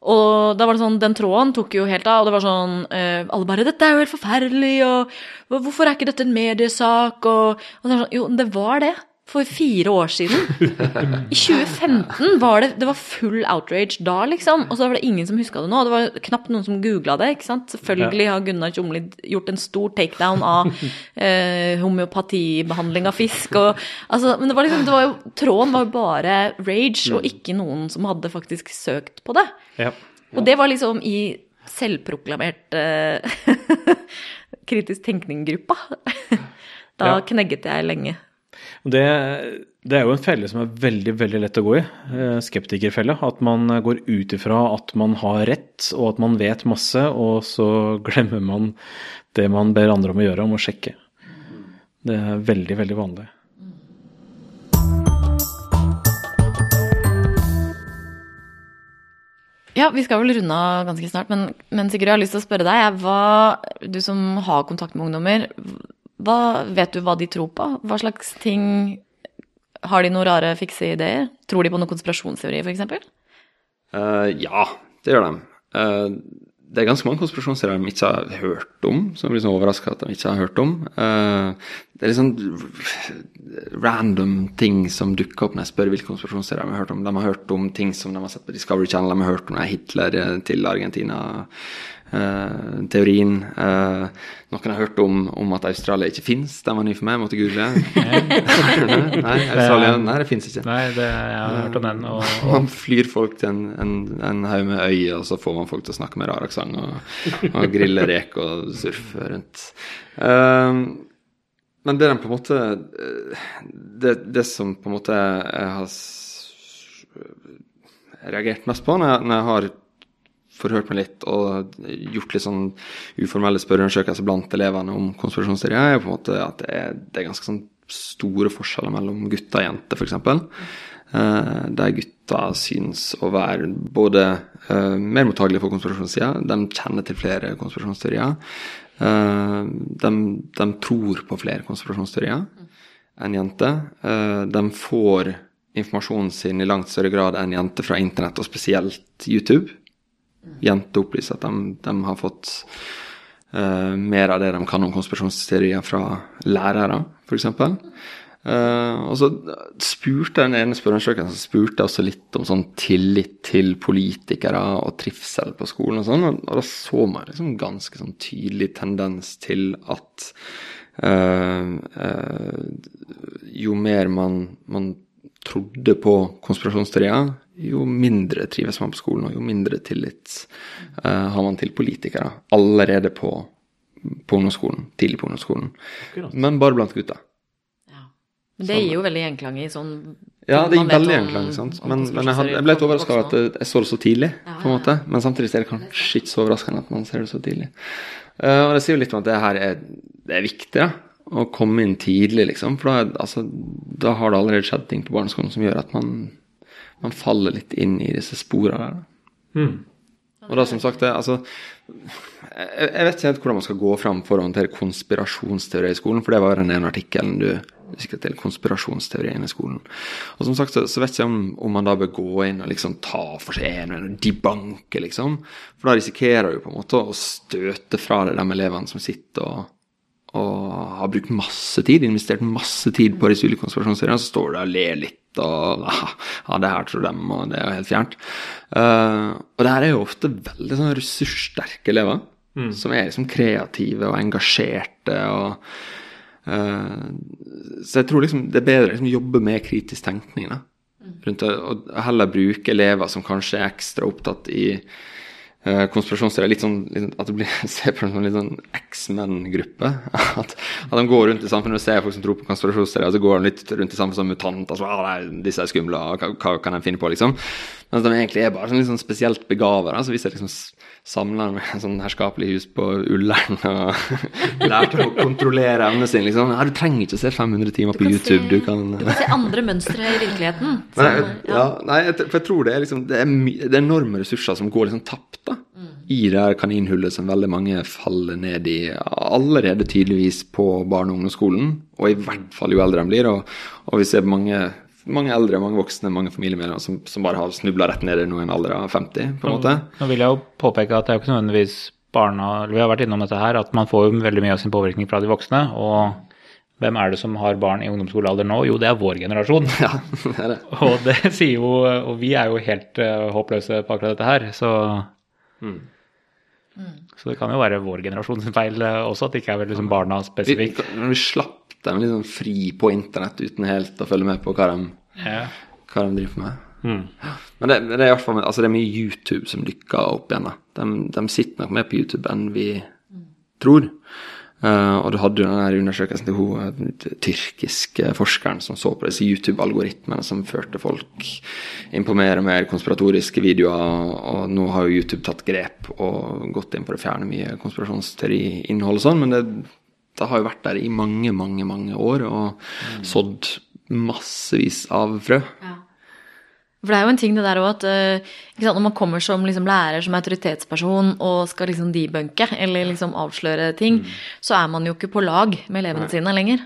og da var det sånn, den tråden tok jo helt av, og det var sånn uh, Alle bare 'Dette er jo helt forferdelig', og 'Hvorfor er ikke dette en mediesak?' Og, og det var sånn, Jo, det var det. For fire år siden. I 2015 var det, det var full outrage da, liksom. Og så var det ingen som huska det nå. Det var knapt noen som googla det. ikke sant? Selvfølgelig har Gunnar Tjomli gjort en stor takedown av eh, homeopatibehandling av fisk. Og, altså, men det var liksom, det var jo, tråden var jo bare rage, og ikke noen som hadde faktisk søkt på det. Ja. Og det var liksom i selvproklamert eh, kritisk tenkning-gruppa. Da knegget jeg lenge. Det, det er jo en felle som er veldig veldig lett å gå i. eh, Skeptikerfelle. At man går ut ifra at man har rett, og at man vet masse, og så glemmer man det man ber andre om å gjøre, om å sjekke. Det er veldig, veldig vanlig. Ja, vi skal vel runde av ganske snart, men, men Sigurd, jeg har lyst til å spørre deg. Hva, du som har kontakt med ungdommer, hva, vet du hva de tror på? Hva slags ting Har de noen rare, fikse ideer? Tror de på noen konspirasjonsteori, f.eks.? Uh, ja, det gjør de. Uh, det er ganske mange konspirasjonsteorier de ikke har hørt om, som blir så overraska at de ikke har hørt om. Eh, det er litt sånn random ting som dukker opp når jeg spør hvilke konspirasjonsserier de har hørt om. De har hørt om ting som de har sett på Discovery Channel, de har hørt om Hitler eh, til Argentina-teorien. teorien. uh, noen har hørt om, om at Australia ikke fins. Den var ny for meg, jeg måtte google. nei, Australia, nei, det fins ikke. Nei, det, jeg har hørt om den. Og, Man flyr folk til en, en, en haug med øyer, og så får man folk til å snakke med rar aksent og, og grille rek og surfe rundt. Ehm, men det den på en måte eh, det, det som på en måte jeg har reagert mest på når jeg, når jeg har forhørt meg litt og gjort litt sånn uformelle spørreundersøkelser blant elevene om konspirasjonsteorier, er på en måte at det er, det er ganske sånn store forskjeller mellom gutter og jenter, f.eks. Uh, der gutter synes å være både eh, mer mottagelige for konspirasjonsteorier, de kjenner til flere konspirasjonsteorier. Eh, de, de tror på flere konspirasjonsteorier enn jenter. Eh, de får informasjonen sin i langt større grad enn jenter fra internett, og spesielt YouTube. Jenter opplyser at de, de har fått uh, mer av det de kan om konspirasjonsteorier fra lærere, f.eks. Uh, og så spurte den ene spørreundersøkelsen spurte også litt om sånn tillit til politikere og trivsel på skolen og sånn, og, og da så man liksom ganske sånn tydelig tendens til at uh, uh, jo mer man, man trodde på konspirasjonsteorier, jo mindre trives man på skolen, og jo mindre tillit har man til politikere allerede på, på ungdomsskolen, tidlig på ungdomsskolen. Men bare blant gutta. Men det gir jo veldig gjenklang i sånn Ja, det gir veldig om- gjenklang. sant? Men, men jeg, hadde, jeg ble litt overraska over at jeg, så det så tidlig. på en måte. Men samtidig er det kanskje ikke så overraskende at man ser det så tidlig. Uh, og det sier jo litt om at det her er, det er viktig. da, Å komme inn tidlig, liksom. For da, altså, da har det allerede skjedd ting på barneskolen som gjør at man, man faller litt inn i disse sporene der. Og da som sagt, det, altså jeg, jeg vet ikke helt hvordan man skal gå fram for å håndtere konspirasjonsteorier i skolen, for det var den ene artikkelen du sikret til, konspirasjonsteorien i skolen. Og som sagt så, så vet jeg om, om man da bør gå inn og liksom ta for seg en og debanke, liksom. For da risikerer du på en måte å støte fra deg de elevene som sitter og og har brukt masse tid, investert masse tid på disse ulike konspirasjonsteoriene, så står du der og ler litt og Ja, det her tror de, og det er jo helt fjernt. Uh, og det her er jo ofte veldig sånn ressurssterke elever, som er liksom kreative og engasjerte og Så jeg tror liksom det er bedre å liksom jobbe med kritisk tenkning, da. Rundt det, og heller bruke elever som kanskje er ekstra opptatt i uh, konspirasjonsteorier. Litt sånn, litt, sånn- at du blir, ser på det som en litt sånn X-Men-gruppe. At, at de går rundt i samfunnet og ser folk som tror på konspirasjonsteorier, og så går de litt rundt i samfunnet som mutanter. Så, ah, nei, disse er skumle, hva, hva kan de finne på, liksom? Mens de egentlig er bare sånn litt sånn spesielt begavet. Så hvis jeg liksom s- samler med en sånn herskapelig hus på Ullern og lærte å kontrollere evnene sine, liksom Ja, du trenger ikke å se 500 timer på YouTube, se- du kan Du kan se andre mønstre i virkeligheten. Nei, som- ja. nei, for jeg tror det er liksom Det er, det er enorme ressurser som går liksom tapt da i det her kaninhullet som veldig mange faller ned i allerede tydeligvis på barne- og ungdomsskolen, og i hvert fall jo eldre de blir. Og, og vi ser mange, mange eldre, mange voksne, mange familiemedlemmer som, som bare har snubla rett ned i noen alder av 50, på en måte. Nå vil jeg jo påpeke at det er jo ikke nødvendigvis barna eller Vi har vært innom dette her, at man får jo veldig mye av sin påvirkning fra de voksne. Og hvem er det som har barn i ungdomsskolealder nå? Jo, det er vår generasjon. Ja, det er det. Og det sier jo Og vi er jo helt eh, håpløse på akkurat dette her, så Så det kan jo være vår generasjons feil eh, også, at det ikke er veldig liksom barna spesifikt. Vi, vi slapp dem er liksom fri på internett uten helt å følge med på hva de, Ja. hva de driver med. Men det, det er i hvert fall altså det er mye YouTube som dykker opp igjen. da. De, de sitter nok mer på YouTube enn vi tror. Uh, og du hadde jo den der undersøkelsen til hun eh, tyrkiske forskeren som så på disse YouTube-algoritmene som førte folk inn på mer og mer konspiratoriske videoer. Og nå har jo YouTube tatt grep og gått inn på å fjerne mye konspirasjonsteori-innhold og sånn, men det, det har jo vært der i mange, mange, mange år og sådd massevis av frø. For det er jo en ting det der òg at eh, ikke sant, når man kommer som liksom lærer, som autoritetsperson, og skal liksom debunke eller liksom avsløre ting, så er man jo ikke på lag med elevene sine lenger.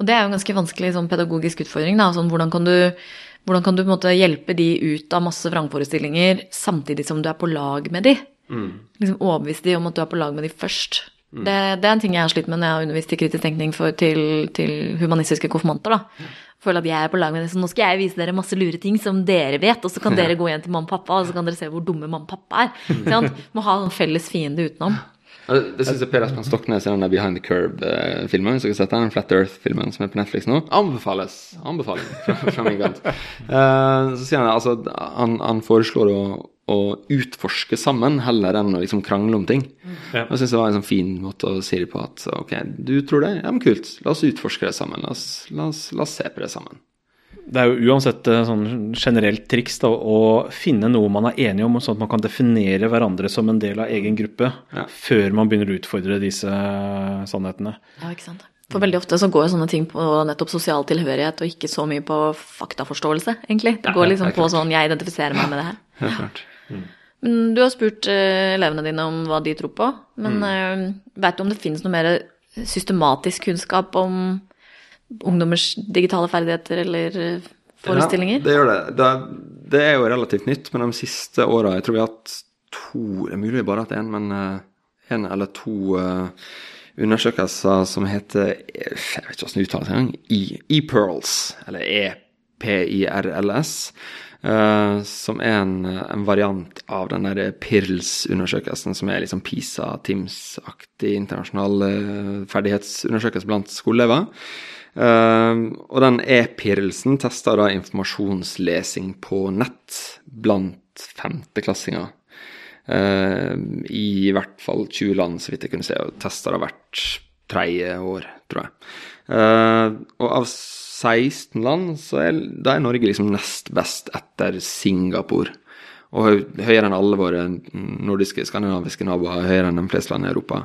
Og det er jo en ganske vanskelig sånn pedagogisk utfordring. da, sånn hvordan kan du hvordan kan du på en måte hjelpe de ut av masse vrangforestillinger samtidig som du er på lag med de? Liksom Overbevise de om at du er på lag med de først. Det, det er en ting jeg har slitt med når jeg har undervist i kritisk tenkning for, til, til humanistiske konfirmanter. da. Føler at jeg er på lag med det, så nå skal jeg vise dere masse lure ting som dere vet, og så kan dere gå igjen til mamma og pappa, og så kan dere se hvor dumme mamma og pappa er. Sånn, sant? Må ha en felles fiende utenom. Det, det syns jeg Per Espen Stoknes i den der Behind the Curb-filmen Hvis dere har sett den, Flat Earth-filmen som er på Netflix nå. Anbefales. Anbefaling fra, fra min kant. Eh, så sier han altså han, han foreslår å, å utforske sammen heller enn å liksom krangle om ting. Ja. Jeg synes det var en sånn fin måte å si det på at ok, du tror det? Ja, men kult. La oss utforske det sammen. La oss, la oss, la oss se på det sammen. Det er jo uansett eh, sånn generelt triks da, å finne noe man er enig om, sånn at man kan definere hverandre som en del av egen gruppe Ja. før man begynner å utfordre disse eh, sannhetene. Ja, ikke sant. For veldig ofte så går sånne ting på nettopp sosial tilhørighet, og ikke så mye på faktaforståelse, egentlig. Det går liksom på sånn jeg identifiserer meg med det her. Ja, klart. Men du har spurt eh, elevene dine om hva de tror på. Men mm. vet du om det finnes noe mer systematisk kunnskap om ungdommers digitale ferdigheter eller eh, forestillinger? Ja, det gjør det. det. Det er jo relativt nytt, men de siste åra Jeg tror vi har hatt to Det er mulig vi bare har hatt én, men én eller to eh, undersøkelser som heter Jeg vet ikke hvordan det uttales engang. E-Pearls, eller E EPIRLS. Eh, som er en, en variant av den der PIRLS-undersøkelsen, som er liksom PISA-TIMS-aktig internasjonal uh, ferdighetsundersøkelse blant skoleelever. Uh, og den e-PIRLS-en tester da informasjonslesing på nett blant femteklassinger. I hvert fall 20 land, så vidt jeg kunne se, og tester har hvert tredje år, tror jeg. Og av 16 land, så er, da er Norge liksom nest best etter Singapore. Og høyere enn alle våre nordiske, skandinaviske naboer, høyere enn de fleste land i Europa.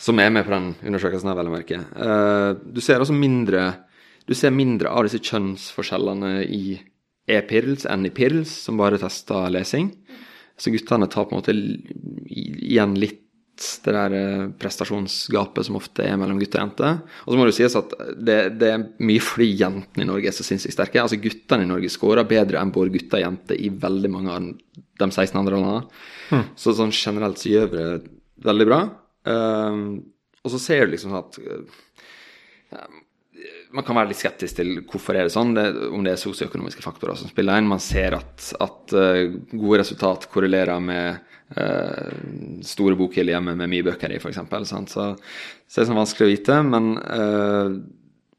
Som er med på den undersøkelsen, her, vel å merke. Eh, du ser også mindre Du ser mindre av disse kjønnsforskjellene i e-Pirls enn i Pirls, som bare tester lesing. Så guttene tar på en måte igjen litt det der eh, prestasjonsgapet som ofte er mellom gutter og jenter. Og så må det jo sies at det, det er mye fordi jentene i Norge er så sinnssykt sterke. Altså Guttene i Norge skårer bedre enn både gutter og jenter i veldig mange av de 16 andre landene. Så sånn generelt så gjør vi det veldig bra. Um, og så ser du liksom at eh, man kan være litt skeptisk til hvorfor er det sånn, det, om det er sosioøkonomiske faktorer som spiller inn. Man ser at, at eh, gode resultat korrelerer med uh, store bokhyller hjemme med mye bøker i, f.eks. Så, så det er sånn vanskelig å vite. Men uh,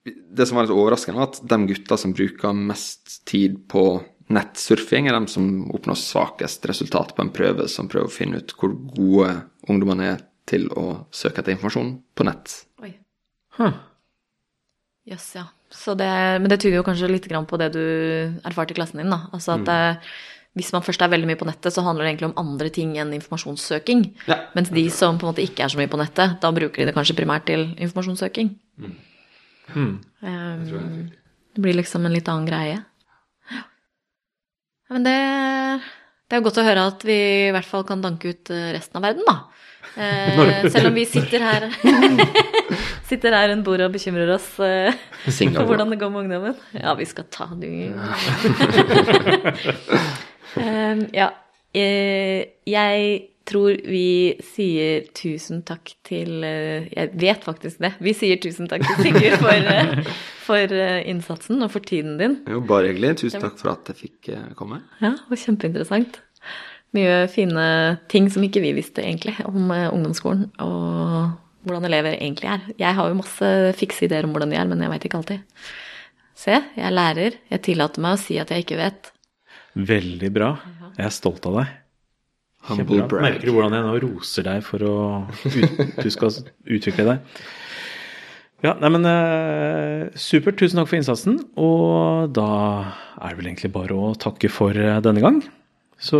det som var litt overraskende, var at de gutta som bruker mest tid på nettsurfing, er de som oppnår svakest resultat på en prøve som prøver å finne ut hvor gode ungdommene er til å søke etter informasjon på nett. Oi. Huh. Jøss, ja. Så det, men det tyder jo kanskje litt på det du erfarte i klassen din, da. Altså at mm. hvis man først er veldig mye på nettet, så handler det egentlig om andre ting enn informasjonssøking. Ja. Mens de som på en måte ikke er så mye på nettet, da bruker de det kanskje primært til informasjonssøking. Hmm. Um, det blir liksom en litt annen greie. Ja. Men det, det er jo godt å høre at vi i hvert fall kan danke ut eh, resten av verden, da. Eh, selv om vi sitter her Sitter her rundt bordet og bekymrer oss eh, for hvordan det går med ungdommen. Ja, vi skal ta det um, Ja. Eh, jeg tror vi sier tusen takk til eh, Jeg vet faktisk det. Vi sier tusen takk til Sigurd for, eh, for eh, innsatsen og for tiden din. Jo, bare hyggelig. Tusen takk for at jeg fikk eh, komme. Ja, det var kjempeinteressant. Mye fine ting som ikke vi visste egentlig om eh, ungdomsskolen og hvordan elever egentlig er. Jeg har jo masse fikse ideer om hvordan de er, men jeg veit ikke alltid. Se, jeg er lærer. Jeg tillater meg å si at jeg ikke vet. Veldig bra. Jeg er stolt av deg. Humble brag. Merker du hvordan jeg nå roser deg for å ut, du skal utvikle deg? Ja, nei, men eh, supert. Tusen takk for innsatsen. Og da er det vel egentlig bare å takke for eh, denne gang. Så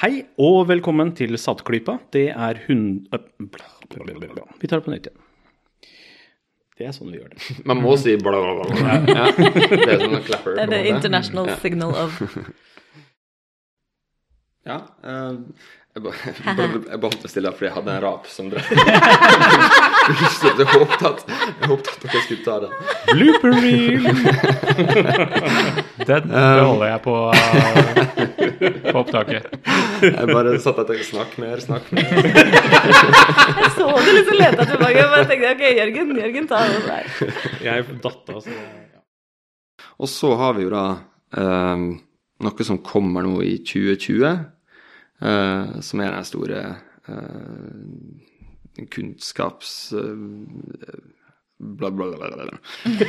Hei og velkommen til Saltklypa. Det er hund... bla, bla, bla, bla, bla. Vi tar det på nytt igjen. Det er sånn vi gjør det. Man må si bla, bla, bla. Ja. Det er sånn en clapper. Det er det the international signal of Ja. eh, jeg bare, holdt meg stille fordi jeg hadde en rap som drev Jeg håpet at jeg håpet at dere skulle ta den. Blooper reel! Den holder jeg på, på opptaket. Jeg bare satt og tenkte snakk mer, snakk mer. Jeg så du liksom leta tilbake, og bare tenkte ok, Jørgen, Jørgen, ta det der. Jeg datt av, så. Og så har vi jo da um, noe som kommer nå i 2020, eh, som er den store eh, kunnskaps... eh, bla, bla, bla, bla, bla.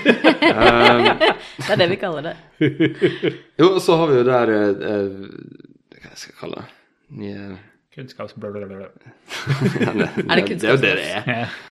Eh, Det er det vi kaller det. jo, og så har vi jo der eh, eh, Hva skal jeg kalle det? Nye Bla, Ja, det, Er det det er jo det det er.